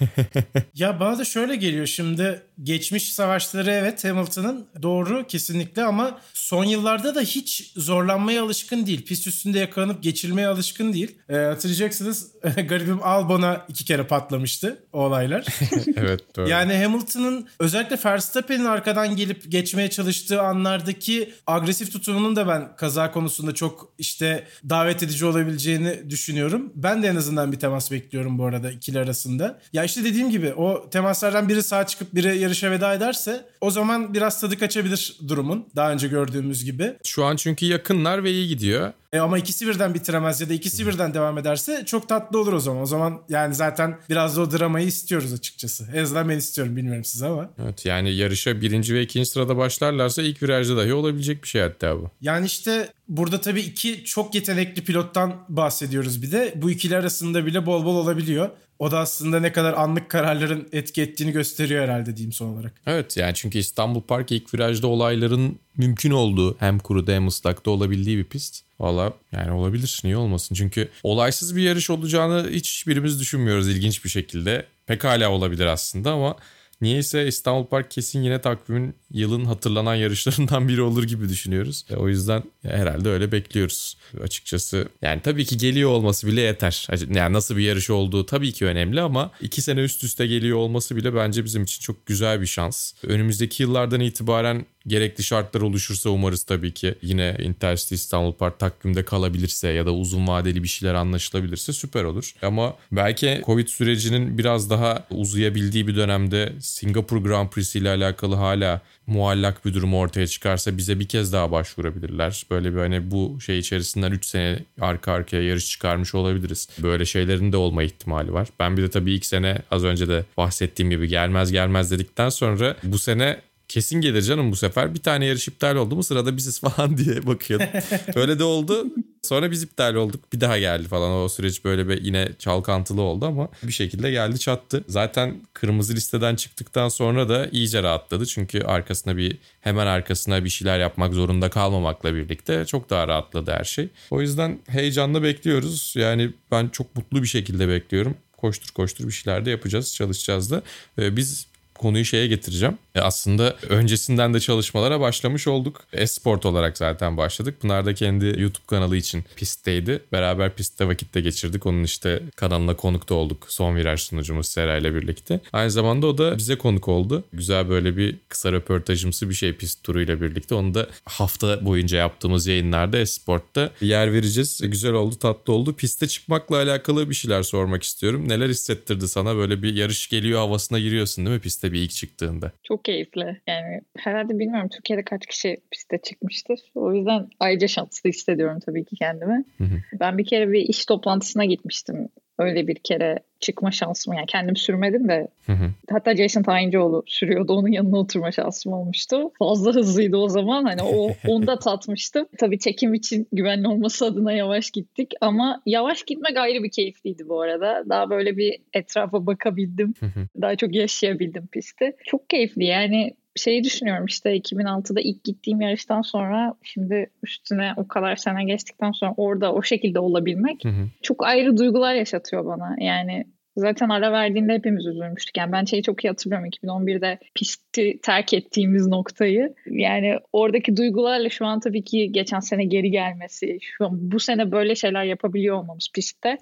S2: Ya bana da şöyle geliyor şimdi geçmiş savaşları evet Hamilton'ın doğru kesinlikle ama son yıllarda da hiç zorlanmaya alışkın değil. Pist üstünde yakalanıp geçilmeye alışkın değil. Ee, hatırlayacaksınız garibim Albon'a iki kere patlamıştı o olaylar.
S3: evet doğru.
S2: Yani Hamilton'ın özellikle Verstappen'in arkadan gelip geçmeye çalıştığı anlardaki agresif tutumunun da ben kaza konusunda çok işte davet edici olabileceğini düşünüyorum. Ben de en azından bir temas bekliyorum bu arada ikili arasında. Ya işte dediğim gibi o temaslardan biri sağa çıkıp biri yarışa veda ederse o zaman biraz tadı kaçabilir durumun. Daha önce gördüğümüz gibi.
S3: Şu an çünkü yakınlar ve iyi gidiyor.
S2: E ama ikisi birden bitiremez ya da ikisi birden devam ederse çok tatlı olur o zaman. O zaman yani zaten biraz da o dramayı istiyoruz açıkçası. En azından ben istiyorum bilmiyorum siz ama.
S3: Evet yani yarışa birinci ve ikinci sırada başlarlarsa ilk virajda dahi olabilecek bir şey hatta bu.
S2: Yani işte burada tabii iki çok yetenekli pilottan bahsediyoruz bir de. Bu ikili arasında bile bol bol olabiliyor. O da aslında ne kadar anlık kararların etki ettiğini gösteriyor herhalde diyeyim son olarak.
S3: Evet yani çünkü İstanbul Park ilk virajda olayların mümkün olduğu hem kuruda hem ıslakta olabildiği bir pist. Valla yani olabilir niye olmasın çünkü olaysız bir yarış olacağını hiçbirimiz düşünmüyoruz ilginç bir şekilde. Pekala olabilir aslında ama niyeyse İstanbul Park kesin yine takvimin yılın hatırlanan yarışlarından biri olur gibi düşünüyoruz. E, O yüzden herhalde öyle bekliyoruz açıkçası. Yani tabii ki geliyor olması bile yeter. Yani nasıl bir yarış olduğu tabii ki önemli ama iki sene üst üste geliyor olması bile bence bizim için çok güzel bir şans. Önümüzdeki yıllardan itibaren gerekli şartlar oluşursa umarız tabii ki yine Intercity İstanbul Park takvimde kalabilirse ya da uzun vadeli bir şeyler anlaşılabilirse süper olur. Ama belki Covid sürecinin biraz daha uzayabildiği bir dönemde Singapur Grand Prix ile alakalı hala muallak bir durum ortaya çıkarsa bize bir kez daha başvurabilirler. Böyle bir hani bu şey içerisinden 3 sene arka arkaya yarış çıkarmış olabiliriz. Böyle şeylerin de olma ihtimali var. Ben bir de tabii ilk sene az önce de bahsettiğim gibi gelmez gelmez dedikten sonra bu sene kesin gelir canım bu sefer. Bir tane yarış iptal oldu mu sırada biziz falan diye bakıyordum. Öyle de oldu. Sonra biz iptal olduk. Bir daha geldi falan. O süreç böyle bir yine çalkantılı oldu ama bir şekilde geldi çattı. Zaten kırmızı listeden çıktıktan sonra da iyice rahatladı. Çünkü arkasına bir hemen arkasına bir şeyler yapmak zorunda kalmamakla birlikte çok daha rahatladı her şey. O yüzden heyecanla bekliyoruz. Yani ben çok mutlu bir şekilde bekliyorum. Koştur koştur bir şeyler de yapacağız, çalışacağız da. Ee, Biz konuyu şeye getireceğim. E aslında öncesinden de çalışmalara başlamış olduk. Esport olarak zaten başladık. Pınar da kendi YouTube kanalı için pistteydi. Beraber pistte vakitte geçirdik. Onun işte kanalına konuk da olduk. Son viraj sunucumuz Sera ile birlikte. Aynı zamanda o da bize konuk oldu. Güzel böyle bir kısa röportajımsı bir şey pist turuyla birlikte. Onu da hafta boyunca yaptığımız yayınlarda Esport'ta yer vereceğiz. Güzel oldu, tatlı oldu. Piste çıkmakla alakalı bir şeyler sormak istiyorum. Neler hissettirdi sana? Böyle bir yarış geliyor havasına giriyorsun değil mi piste bir ilk çıktığında?
S4: Çok keyifli. Yani herhalde bilmiyorum Türkiye'de kaç kişi piste çıkmıştır. O yüzden ayrıca şanslı hissediyorum tabii ki kendimi.
S3: Hı hı.
S4: Ben bir kere bir iş toplantısına gitmiştim. Öyle bir kere çıkma şansım yani kendim sürmedim de
S3: Hı hı.
S4: hatta Jason Tayıncıoğlu sürüyordu onun yanına oturma şansım olmuştu. Fazla hızlıydı o zaman hani o onu da tatmıştım. Tabii çekim için güvenli olması adına yavaş gittik ama yavaş gitmek ayrı bir keyifliydi bu arada. Daha böyle bir etrafa bakabildim.
S3: Hı hı.
S4: Daha çok yaşayabildim pisti. Çok keyifli yani şeyi düşünüyorum işte 2006'da ilk gittiğim yarıştan sonra şimdi üstüne o kadar sene geçtikten sonra orada o şekilde olabilmek
S3: Hı hı.
S4: çok ayrı duygular yaşatıyor bana. Yani zaten ara verdiğinde hepimiz üzülmüştük. Yani ben şeyi çok iyi hatırlıyorum 2011'de pisti terk ettiğimiz noktayı. Yani oradaki duygularla şu an tabii ki geçen sene geri gelmesi, şu an bu sene böyle şeyler yapabiliyor olmamız pistte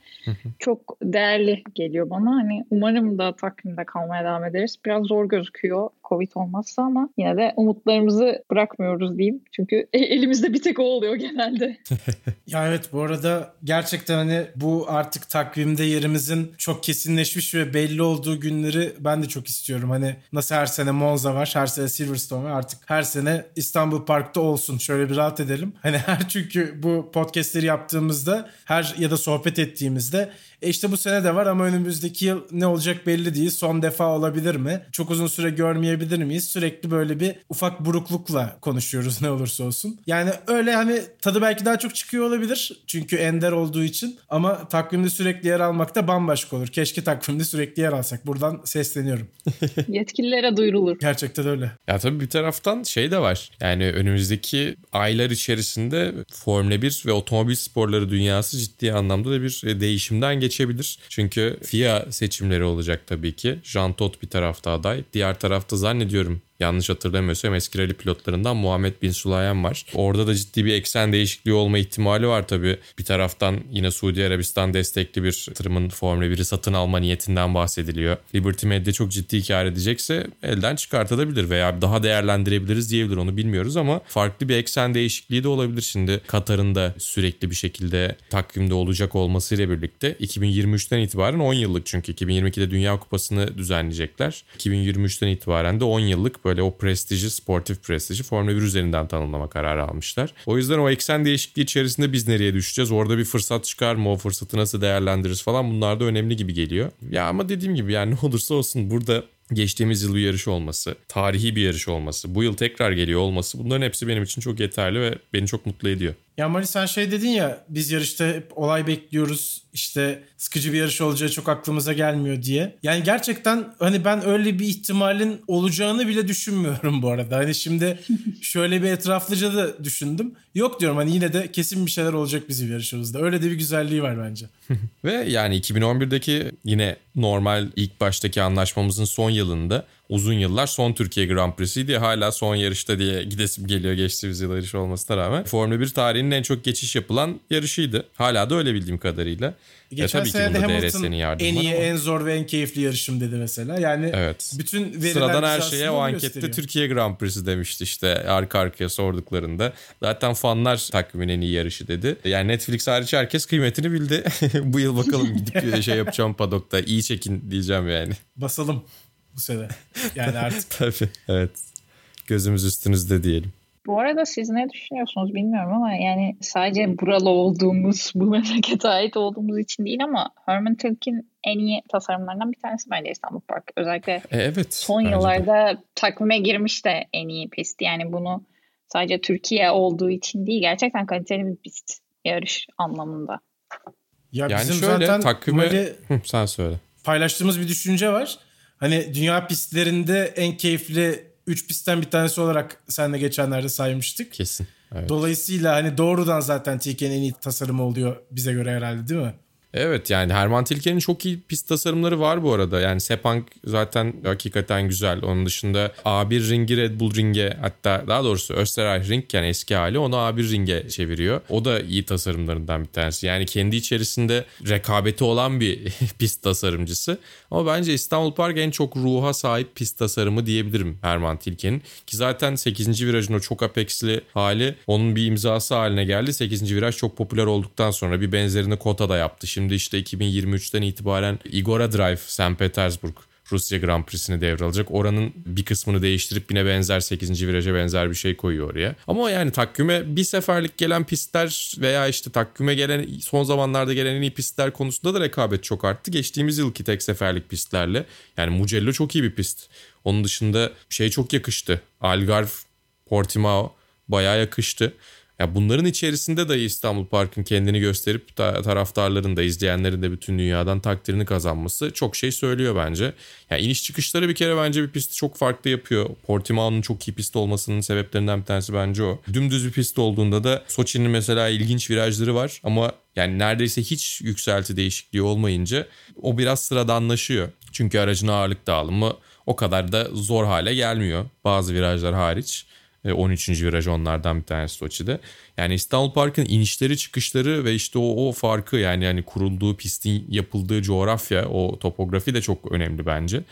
S4: çok değerli geliyor bana. Hani umarım da takvimde kalmaya devam ederiz. Biraz zor gözüküyor Covid olmazsa ama yine de umutlarımızı bırakmıyoruz diyeyim. Çünkü elimizde bir tek o oluyor genelde.
S2: Ya evet bu arada gerçekten hani bu artık takvimde yerimizin çok kesinleşmiş ve belli olduğu günleri ben de çok istiyorum. Hani nasıl her sene Monza var, her sene Silverstone var artık her sene İstanbul Park'ta olsun. Şöyle bir rahat edelim. Hani her çünkü bu podcastleri yaptığımızda her ya da sohbet ettiğimizde e işte bu sene de var ama önümüzdeki yıl ne olacak belli değil. Son defa olabilir mi? Çok uzun süre görmeyebilir miyiz? Sürekli böyle bir ufak buruklukla konuşuyoruz ne olursa olsun. Yani öyle hani tadı belki daha çok çıkıyor olabilir. Çünkü ender olduğu için ama takvimde sürekli yer almak da bambaşka olur. Keşke takvimde sürekli yer alsak. Buradan sesleniyorum.
S4: Yetkililere duyurulur.
S2: Gerçekten öyle.
S3: Ya tabii bir taraftan şey de var. Yani önümüzdeki aylar içerisinde Formula 1 ve otomobil sporları dünyası ciddi anlamda da bir değişimden geçebilir. Çünkü FIA seçimleri olacak tabii ki. Jean Todt bir tarafta aday. Diğer tarafta zannediyorum yanlış hatırlamıyorsam eski rally pilotlarından Muhammed Bin Sulayem var. Orada da ciddi bir eksen değişikliği olma ihtimali var tabii. Bir taraftan yine Suudi Arabistan destekli bir yatırımın Formula 1'i satın alma niyetinden bahsediliyor. Liberty Media çok ciddi kar edecekse elden çıkartılabilir veya daha değerlendirebiliriz diyebilir onu bilmiyoruz ama farklı bir eksen değişikliği de olabilir şimdi. Katar'ın da sürekli bir şekilde takvimde olacak olmasıyla birlikte 2023'ten itibaren 10 yıllık çünkü 2022'de Dünya Kupası'nı düzenleyecekler. 2023'ten itibaren de 10 yıllık böyle o prestiji, sportif prestiji Formula 1 üzerinden tanımlama kararı almışlar. O yüzden o eksen değişikliği içerisinde biz nereye düşeceğiz? Orada bir fırsat çıkar mı? O fırsatı nasıl değerlendiririz falan bunlar da önemli gibi geliyor. Ya ama dediğim gibi yani ne olursa olsun burada geçtiğimiz yıl bir yarış olması, tarihi bir yarış olması, bu yıl tekrar geliyor olması bunların hepsi benim için çok yeterli ve beni çok mutlu ediyor.
S2: Ya Mari sen şey dedin ya biz yarışta hep olay bekliyoruz işte sıkıcı bir yarış olacağı çok aklımıza gelmiyor diye. Yani gerçekten hani ben öyle bir ihtimalin olacağını bile düşünmüyorum bu arada. Hani şimdi şöyle bir etraflıca da düşündüm. Yok diyorum hani yine de kesin bir şeyler olacak bizim yarışımızda. Öyle de bir güzelliği var bence.
S3: Ve yani 2011'deki yine normal ilk baştaki anlaşmamızın son yılında uzun yıllar son Türkiye Grand Prix'siydi. Hala son yarışta diye gidesim geliyor geçtiğimiz yıl yarış olmasına rağmen. Formula 1 tarihinin en çok geçiş yapılan yarışıydı. Hala da öyle bildiğim kadarıyla.
S2: Geçen
S3: tabii ki
S2: sene de Hamilton en iyi, en zor ve en keyifli yarışım dedi mesela. Yani
S3: Evet.
S2: bütün veriler
S3: Sıradan her şeye o ankette
S2: gösteriyor.
S3: Türkiye Grand Prix'si demişti işte arka arkaya sorduklarında. Zaten fanlar takvimin en iyi yarışı dedi. Yani Netflix hariç herkes kıymetini bildi. Bu yıl bakalım gidip şey yapacağım padokta. iyi çekin diyeceğim yani.
S2: Basalım bu sene. Yani artık
S3: Tabii evet. Gözümüz üstünüzde diyelim.
S4: Bu arada siz ne düşünüyorsunuz bilmiyorum ama yani sadece buralı olduğumuz, bu memlekete ait olduğumuz için değil ama Herman Tilke'in en iyi tasarımlarından bir tanesi bence İstanbul Park. Özellikle
S3: E, evet.
S4: son
S3: bence de.
S4: yıllarda takvime girmiş de en iyi pist. Yani bunu sadece Türkiye olduğu için değil gerçekten kaliteli bir pist yarış anlamında.
S2: ya
S3: Yani
S2: bizim
S3: şöyle
S2: zaten
S3: takvime...
S2: böyle
S3: Hı, sen söyle.
S2: paylaştığımız bir düşünce var. Hani dünya pistlerinde en keyifli 3 pistten bir tanesi olarak seninle geçenlerde saymıştık.
S3: Kesin. Evet.
S2: Dolayısıyla hani doğrudan zaten TK'nin en iyi tasarımı oluyor bize göre herhalde değil mi?
S3: Evet yani Herman Tilke'nin çok iyi pist tasarımları var bu arada. Yani Sepang zaten hakikaten güzel. Onun dışında A1 ringi Red Bull ringe hatta daha doğrusu Österreich ring yani eski hali onu A1 ringe çeviriyor. O da iyi tasarımlarından bir tanesi. Yani kendi içerisinde rekabeti olan bir pist tasarımcısı. Ama bence İstanbul Park en çok ruha sahip pist tasarımı diyebilirim Herman Tilke'nin. Ki zaten 8. virajın o çok apexli hali onun bir imzası haline geldi. 8. viraj çok popüler olduktan sonra bir benzerini Kota'da yaptı. Şimdi işte 2023'ten itibaren Igora Drive St. Petersburg Rusya Grand Prix'sini devralacak. Oranın bir kısmını değiştirip yine benzer 8. viraja benzer bir şey koyuyor oraya. Ama yani takvime bir seferlik gelen pistler veya işte takvime gelen son zamanlarda gelen en iyi pistler konusunda da rekabet çok arttı. Geçtiğimiz yılki tek seferlik pistlerle. Yani Mugello çok iyi bir pist. Onun dışında şey çok yakıştı. Algarve, Portimao bayağı yakıştı. Ya bunların içerisinde de İstanbul Park'ın kendini gösterip ta- taraftarların da izleyenlerin de bütün dünyadan takdirini kazanması çok şey söylüyor bence. Ya iniş çıkışları bir kere bence bir pisti çok farklı yapıyor. Portimao'nun çok iyi pist olmasının sebeplerinden bir tanesi bence o. Dümdüz bir pist olduğunda da Soçi'nin mesela ilginç virajları var ama yani neredeyse hiç yükselti değişikliği olmayınca o biraz sıradanlaşıyor. Çünkü aracın ağırlık dağılımı o kadar da zor hale gelmiyor bazı virajlar hariç. 13. E, viraj onlardan bir tanesi Soçi'de. Yani İstanbul Park'ın inişleri çıkışları ve işte o, o farkı yani yani kurulduğu pistin yapıldığı coğrafya o topografi de çok önemli bence.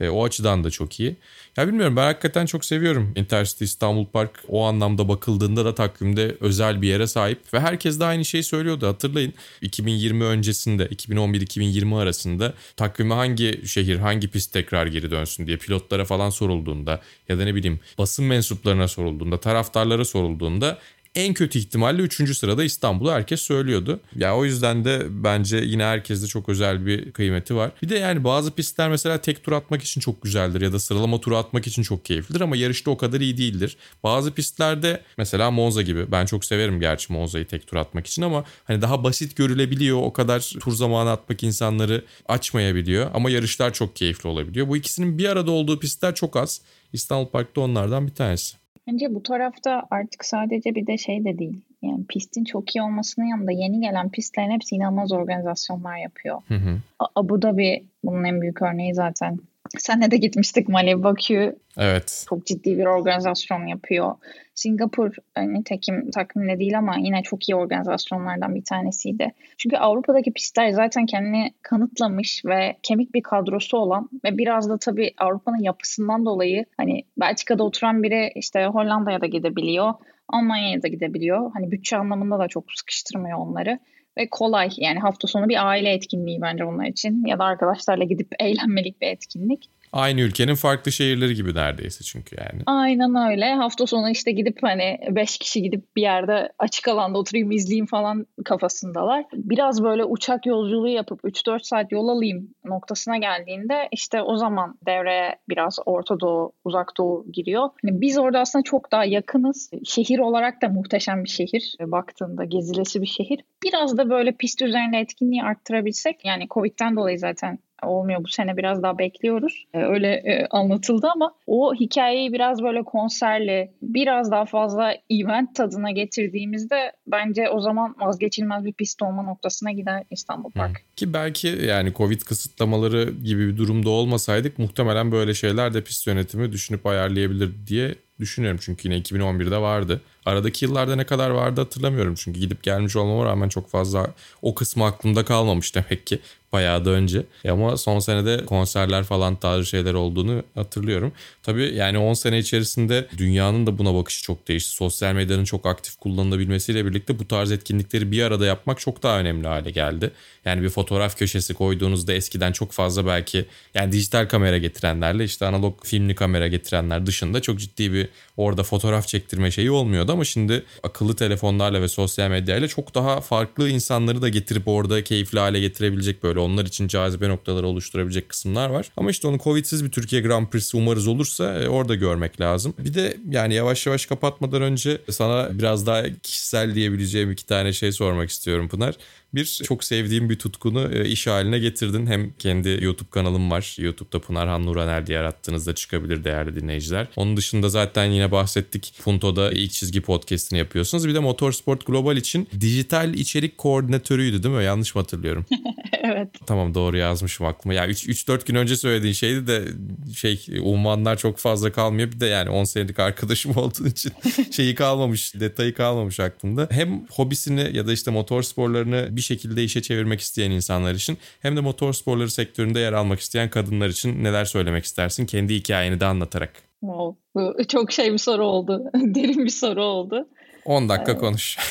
S3: E, o açıdan da çok iyi. Ya bilmiyorum ben hakikaten çok seviyorum Intercity İstanbul Park. O anlamda bakıldığında da takvimde özel bir yere sahip. Ve herkes de aynı şeyi söylüyordu hatırlayın. 2020 öncesinde 2011-2020 arasında takvime hangi şehir hangi pist tekrar geri dönsün diye pilotlara falan sorulduğunda ya da ne bileyim basın mensuplarına sorulduğunda taraftarlara sorulduğunda en kötü ihtimalle 3. sırada İstanbul'u herkes söylüyordu. Ya o yüzden de bence yine herkeste çok özel bir kıymeti var. Bir de yani bazı pistler mesela tek tur atmak için çok güzeldir ya da sıralama turu atmak için çok keyiflidir ama yarışta o kadar iyi değildir. Bazı pistlerde mesela Monza gibi ben çok severim gerçi Monza'yı tek tur atmak için ama hani daha basit görülebiliyor. O kadar tur zamanı atmak insanları açmayabiliyor ama yarışlar çok keyifli olabiliyor. Bu ikisinin bir arada olduğu pistler çok az. İstanbul Park'ta onlardan bir tanesi.
S4: Bence bu tarafta artık sadece bir de şey de değil. Yani pistin çok iyi olmasının yanında yeni gelen pistlerin hepsi inanılmaz organizasyonlar yapıyor. Hı hı. Abu Dhabi bunun en büyük örneği zaten. Senle de gitmiştik Mali Bakü.
S3: Evet.
S4: Çok ciddi bir organizasyon yapıyor. Singapur hani tekim takvimde değil ama yine çok iyi organizasyonlardan bir tanesiydi. Çünkü Avrupa'daki pistler zaten kendini kanıtlamış ve kemik bir kadrosu olan ve biraz da tabii Avrupa'nın yapısından dolayı hani Belçika'da oturan biri işte Hollanda'ya da gidebiliyor. Almanya'ya da gidebiliyor. Hani bütçe anlamında da çok sıkıştırmıyor onları ve kolay. Yani hafta sonu bir aile etkinliği bence onlar için ya da arkadaşlarla gidip eğlenmelik bir etkinlik.
S3: Aynı ülkenin farklı şehirleri gibi neredeyse çünkü yani.
S4: Aynen öyle. Hafta sonu işte gidip hani 5 kişi gidip bir yerde açık alanda oturayım izleyeyim falan kafasındalar. Biraz böyle uçak yolculuğu yapıp 3-4 saat yol alayım noktasına geldiğinde işte o zaman devreye biraz Orta Doğu, Uzak Doğu giriyor. Yani biz orada aslında çok daha yakınız. Şehir olarak da muhteşem bir şehir. Baktığında gezilesi bir şehir. Biraz da böyle pist üzerinde etkinliği arttırabilsek yani Covid'den dolayı zaten olmuyor. Bu sene biraz daha bekliyoruz. Ee, öyle e, anlatıldı ama o hikayeyi biraz böyle konserli, biraz daha fazla event tadına getirdiğimizde bence o zaman vazgeçilmez bir pist olma noktasına gider İstanbul Park. Hı.
S3: Ki belki yani Covid kısıtlamaları gibi bir durumda olmasaydık muhtemelen böyle şeyler de pist yönetimi düşünüp ayarlayabilir diye düşünüyorum. Çünkü yine 2011'de vardı. Aradaki yıllarda ne kadar vardı hatırlamıyorum. Çünkü gidip gelmiş olmama rağmen çok fazla o kısmı aklımda kalmamış demek ki bayağı da önce. E ama son senede konserler falan tarzı şeyler olduğunu hatırlıyorum. Tabii yani 10 sene içerisinde dünyanın da buna bakışı çok değişti. Sosyal medyanın çok aktif kullanılabilmesiyle birlikte bu tarz etkinlikleri bir arada yapmak çok daha önemli hale geldi. Yani bir fotoğraf köşesi koyduğunuzda eskiden çok fazla belki yani dijital kamera getirenlerle işte analog filmli kamera getirenler dışında çok ciddi bir orada fotoğraf çektirme şeyi olmuyordu ama şimdi akıllı telefonlarla ve sosyal medyayla çok daha farklı insanları da getirip orada keyifli hale getirebilecek böyle onlar için cazibe noktaları oluşturabilecek kısımlar var. Ama işte onu Covid'siz bir Türkiye Grand Prix'si umarız olursa e, orada görmek lazım. Bir de yani yavaş yavaş kapatmadan önce sana biraz daha kişisel diyebileceğim iki tane şey sormak istiyorum Pınar. Bir çok sevdiğim bir tutkunu e, iş haline getirdin. Hem kendi YouTube kanalım var. YouTube'da Pınar Han Nuraner diye arattığınızda çıkabilir değerli dinleyiciler. Onun dışında zaten yine bahsettik. Punto'da ilk çizgi podcast'ini yapıyorsunuz. Bir de Motorsport Global için dijital içerik koordinatörüydü değil mi? Yanlış mı hatırlıyorum?
S4: evet.
S3: Tamam doğru yazmışım aklıma. Ya 3-4 gün önce söylediğin şeydi de şey ummanlar çok fazla kalmıyor. Bir de yani 10 senelik arkadaşım olduğu için şeyi kalmamış, detayı kalmamış aklımda. Hem hobisini ya da işte motor sporlarını bir şekilde işe çevirmek isteyen insanlar için hem de motor sporları sektöründe yer almak isteyen kadınlar için neler söylemek istersin? Kendi hikayeni de anlatarak.
S4: Wow. Bu çok şey bir soru oldu. Derin bir soru oldu.
S3: 10 dakika konuş.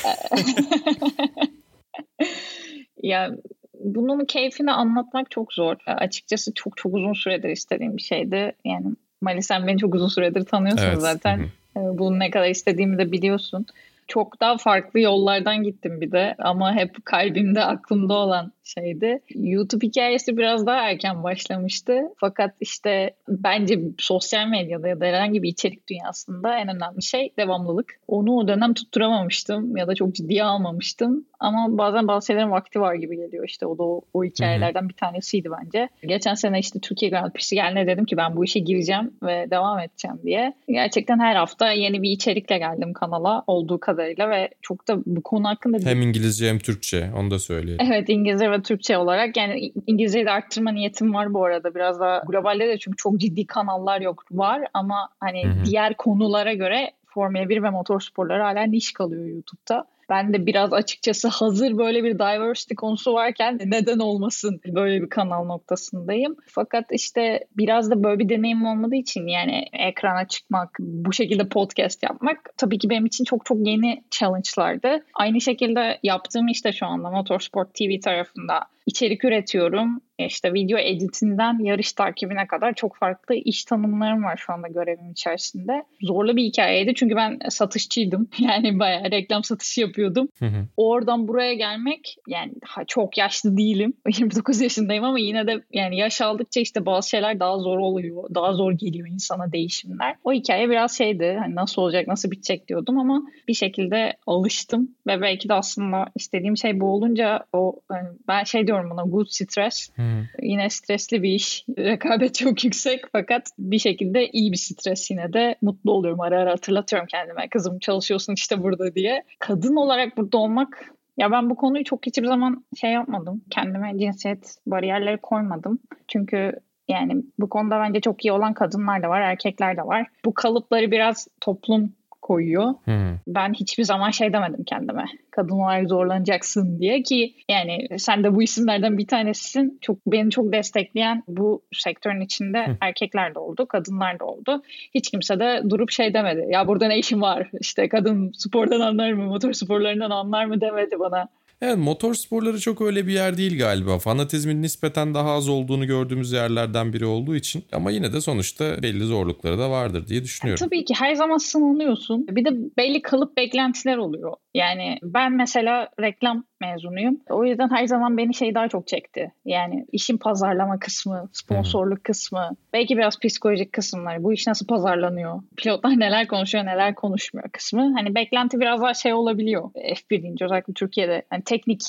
S4: ya bunun keyfini anlatmak çok zor. Açıkçası çok çok uzun süredir istediğim bir şeydi. Yani Mali sen beni çok uzun süredir tanıyorsun evet. zaten. Hı-hı. Bunu ne kadar istediğimi de biliyorsun çok daha farklı yollardan gittim bir de. Ama hep kalbimde aklımda olan şeydi. YouTube hikayesi biraz daha erken başlamıştı. Fakat işte bence sosyal medyada ya da herhangi bir içerik dünyasında en önemli şey devamlılık. Onu o dönem tutturamamıştım ya da çok ciddiye almamıştım. Ama bazen bazı şeylerin vakti var gibi geliyor işte o da o, o hikayelerden bir tanesiydi bence. Geçen sene işte Türkiye Grand Prix'si geldiğinde dedim ki ben bu işe gireceğim ve devam edeceğim diye. Gerçekten her hafta yeni bir içerikle geldim kanala olduğu kadarıyla ve çok da bu konu hakkında...
S3: Hem İngilizce hem Türkçe onu da söyleyelim.
S4: Evet İngilizce ve Türkçe olarak yani İngilizceyi de arttırma niyetim var bu arada biraz daha globalde de çünkü çok ciddi kanallar yok var ama hani Hı-hı. diğer konulara göre Formula 1 ve motor sporları hala niş kalıyor YouTube'da. Ben de biraz açıkçası hazır böyle bir diversity konusu varken neden olmasın böyle bir kanal noktasındayım. Fakat işte biraz da böyle bir deneyim olmadığı için yani ekrana çıkmak, bu şekilde podcast yapmak tabii ki benim için çok çok yeni challenge'lardı. Aynı şekilde yaptığım işte şu anda Motorsport TV tarafında içerik üretiyorum. İşte video editinden yarış takibine kadar çok farklı iş tanımlarım var şu anda görevim içerisinde. Zorlu bir hikayeydi çünkü ben satışçıydım. Yani bayağı reklam satışı yapıyordum. Hı hı. Oradan buraya gelmek yani çok yaşlı değilim. 29 yaşındayım ama yine de yani yaş aldıkça işte bazı şeyler daha zor oluyor. Daha zor geliyor insana değişimler. O hikaye biraz şeydi. Hani nasıl olacak, nasıl bitecek diyordum ama bir şekilde alıştım ve belki de aslında istediğim şey bu olunca o yani ben şey diyorum diyorum buna good stres. Hmm. Yine stresli bir iş. Rekabet çok yüksek fakat bir şekilde iyi bir stres yine de mutlu oluyorum. Ara ara hatırlatıyorum kendime. Kızım çalışıyorsun işte burada diye. Kadın olarak burada olmak ya ben bu konuyu çok hiçbir zaman şey yapmadım. Kendime cinsiyet bariyerleri koymadım. Çünkü yani bu konuda bence çok iyi olan kadınlar da var, erkekler de var. Bu kalıpları biraz toplum koyuyor. Hmm. Ben hiçbir zaman şey demedim kendime. Kadın olarak zorlanacaksın diye ki yani sen de bu isimlerden bir tanesisin. Çok beni çok destekleyen bu sektörün içinde hmm. erkekler de oldu, kadınlar da oldu. Hiç kimse de durup şey demedi. Ya burada ne işin var? İşte kadın spordan anlar mı, motor sporlarından anlar mı demedi bana.
S3: Evet motor sporları çok öyle bir yer değil galiba. Fanatizmin nispeten daha az olduğunu gördüğümüz yerlerden biri olduğu için. Ama yine de sonuçta belli zorlukları da vardır diye düşünüyorum.
S4: Tabii ki her zaman sınanıyorsun. Bir de belli kalıp beklentiler oluyor. Yani ben mesela reklam mezunuyum. O yüzden her zaman beni şey daha çok çekti. Yani işin pazarlama kısmı, sponsorluk hmm. kısmı, belki biraz psikolojik kısımları. Bu iş nasıl pazarlanıyor? Pilotlar neler konuşuyor, neler konuşmuyor kısmı. Hani beklenti biraz daha şey olabiliyor. F1 deyince özellikle Türkiye'de. Hani teknik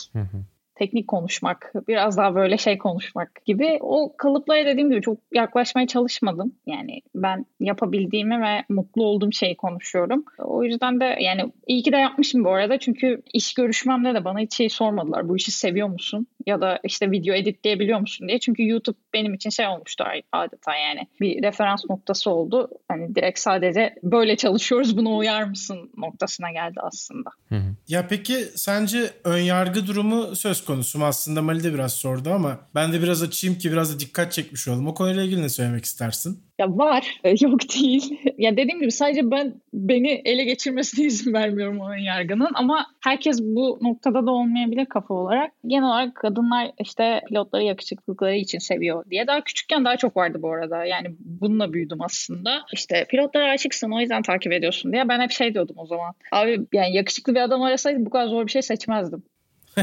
S4: teknik konuşmak, biraz daha böyle şey konuşmak gibi. O kalıplara dediğim gibi çok yaklaşmaya çalışmadım. Yani ben yapabildiğimi ve mutlu olduğum şeyi konuşuyorum. O yüzden de yani iyi ki de yapmışım bu arada. Çünkü iş görüşmemde de bana hiç şey sormadılar. Bu işi seviyor musun? Ya da işte video editleyebiliyor musun diye. Çünkü YouTube benim için şey olmuştu adeta yani. Bir referans noktası oldu. Hani direkt sadece böyle çalışıyoruz buna uyar mısın noktasına geldi aslında.
S2: Hı hı. Ya peki sence ön yargı durumu söz konusum aslında Mali de biraz sordu ama ben de biraz açayım ki biraz da dikkat çekmiş olalım. O konuyla ilgili ne söylemek istersin?
S4: Ya var, e, yok değil. ya dediğim gibi sadece ben beni ele geçirmesine izin vermiyorum o yargının ama herkes bu noktada da olmayabilir kafa olarak. Genel olarak kadınlar işte pilotları yakışıklılıkları için seviyor diye daha küçükken daha çok vardı bu arada. Yani bununla büyüdüm aslında. İşte pilotlara aşıksın o yüzden takip ediyorsun diye ben hep şey diyordum o zaman. Abi yani yakışıklı bir adam arasaydım bu kadar zor bir şey seçmezdim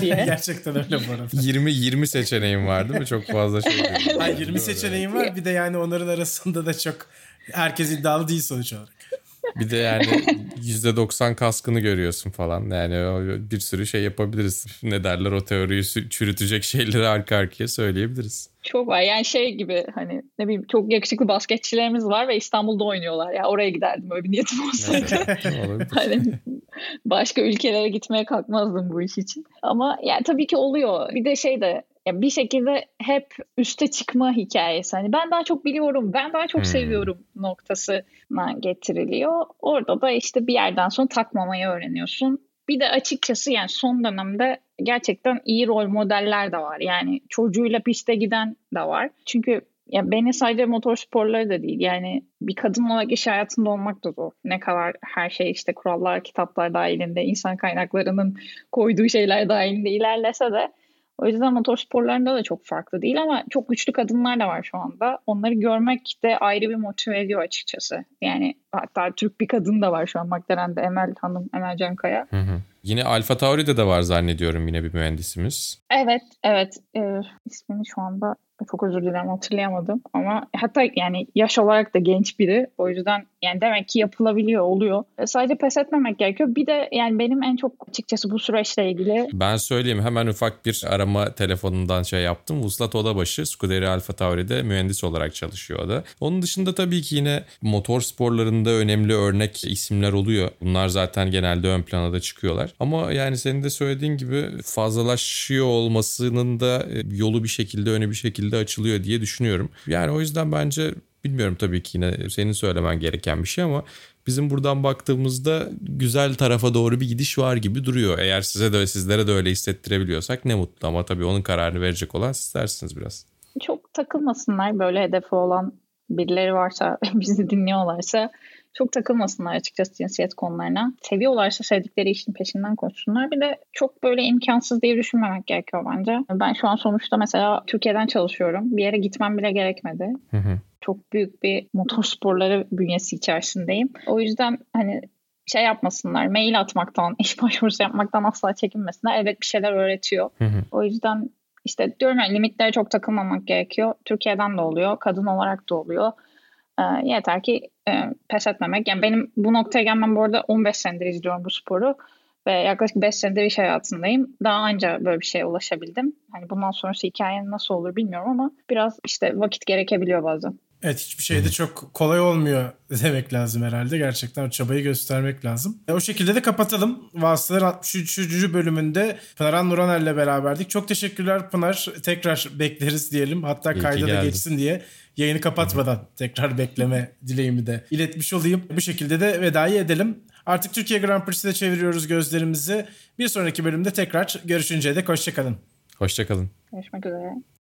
S2: diye. Gerçekten öyle bu arada.
S3: 20 20 seçeneğin var değil mi? Çok fazla şey.
S2: Hayır 20 seçeneğin var. Bir de yani onların arasında da çok herkes iddialı değil sonuç olarak.
S3: Bir de yani %90 kaskını görüyorsun falan. Yani bir sürü şey yapabiliriz. Ne derler o teoriyi çürütecek şeyleri arka arkaya söyleyebiliriz.
S4: Çok var. Yani şey gibi hani ne bileyim çok yakışıklı basketçilerimiz var ve İstanbul'da oynuyorlar. Ya oraya giderdim öyle bir niyetim olsaydı. hani başka ülkelere gitmeye kalkmazdım bu iş için. Ama yani tabii ki oluyor. Bir de şey de ya bir şekilde hep üste çıkma hikayesi. Hani ben daha çok biliyorum, ben daha çok hmm. seviyorum noktasına getiriliyor. Orada da işte bir yerden sonra takmamayı öğreniyorsun. Bir de açıkçası yani son dönemde gerçekten iyi rol modeller de var. Yani çocuğuyla piste giden de var. Çünkü ya beni sadece motor sporları da değil. Yani bir kadın olarak iş hayatında olmak da zor. Ne kadar her şey işte kurallar, kitaplar dahilinde, insan kaynaklarının koyduğu şeyler dahilinde ilerlese de o yüzden motorsporlarında da çok farklı değil ama çok güçlü kadınlar da var şu anda. Onları görmek de ayrı bir motive ediyor açıkçası. Yani hatta Türk bir kadın da var şu an McLaren'de Emel Hanım, Emel Cankaya.
S3: Hı hı. Yine Alfa Tauri'de de var zannediyorum yine bir mühendisimiz.
S4: Evet, evet. Ee, ismini şu anda çok özür dilerim hatırlayamadım ama hatta yani yaş olarak da genç biri. O yüzden yani demek ki yapılabiliyor, oluyor. E, sadece pes etmemek gerekiyor. Bir de yani benim en çok açıkçası bu süreçle ilgili...
S3: Ben söyleyeyim hemen ufak bir arama telefonundan şey yaptım. Vuslat Odabaşı Scuderi Alfa Tauri'de mühendis olarak çalışıyor da. Onun dışında tabii ki yine motor sporlarında önemli örnek isimler oluyor. Bunlar zaten genelde ön plana da çıkıyorlar. Ama yani senin de söylediğin gibi fazlalaşıyor olmasının da e, yolu bir şekilde önü bir şekilde açılıyor diye düşünüyorum. Yani o yüzden bence bilmiyorum tabii ki yine senin söylemen gereken bir şey ama bizim buradan baktığımızda güzel tarafa doğru bir gidiş var gibi duruyor. Eğer size de sizlere de öyle hissettirebiliyorsak ne mutlu ama tabii onun kararını verecek olan sizlersiniz biraz.
S4: Çok takılmasınlar böyle hedefi olan birileri varsa bizi dinliyorlarsa çok takılmasınlar açıkçası cinsiyet konularına. Seviyorlarsa sevdikleri işin peşinden koşsunlar. Bir de çok böyle imkansız diye düşünmemek gerekiyor bence. Ben şu an sonuçta mesela Türkiye'den çalışıyorum. Bir yere gitmem bile gerekmedi. Hı hı. Çok büyük bir motor sporları bünyesi içerisindeyim. O yüzden hani şey yapmasınlar, mail atmaktan, iş başvurusu yapmaktan asla çekinmesinler. Evet bir şeyler öğretiyor. Hı hı. O yüzden işte diyorum ya limitlere çok takılmamak gerekiyor. Türkiye'den de oluyor, kadın olarak da oluyor. E, yeter ki e, pes etmemek. Yani benim bu noktaya gelmem bu arada 15 senedir izliyorum bu sporu ve yaklaşık 5 senedir iş hayatındayım. Daha önce böyle bir şeye ulaşabildim. Hani bundan sonrası hikayenin nasıl olur bilmiyorum ama biraz işte vakit gerekebiliyor bazen.
S2: Evet hiçbir şey de çok kolay olmuyor demek lazım herhalde. Gerçekten o çabayı göstermek lazım. E, o şekilde de kapatalım. Vasıtalar 63. bölümünde Pınar Nuranel ile beraberdik. Çok teşekkürler Pınar. Tekrar bekleriz diyelim. Hatta İyi kayda da geçsin diye yayını kapatmadan tekrar bekleme dileğimi de iletmiş olayım. Bu şekilde de vedayı edelim. Artık Türkiye Grand Prix'de çeviriyoruz gözlerimizi. Bir sonraki bölümde tekrar görüşünceye dek hoşçakalın.
S3: Hoşçakalın.
S4: Görüşmek üzere.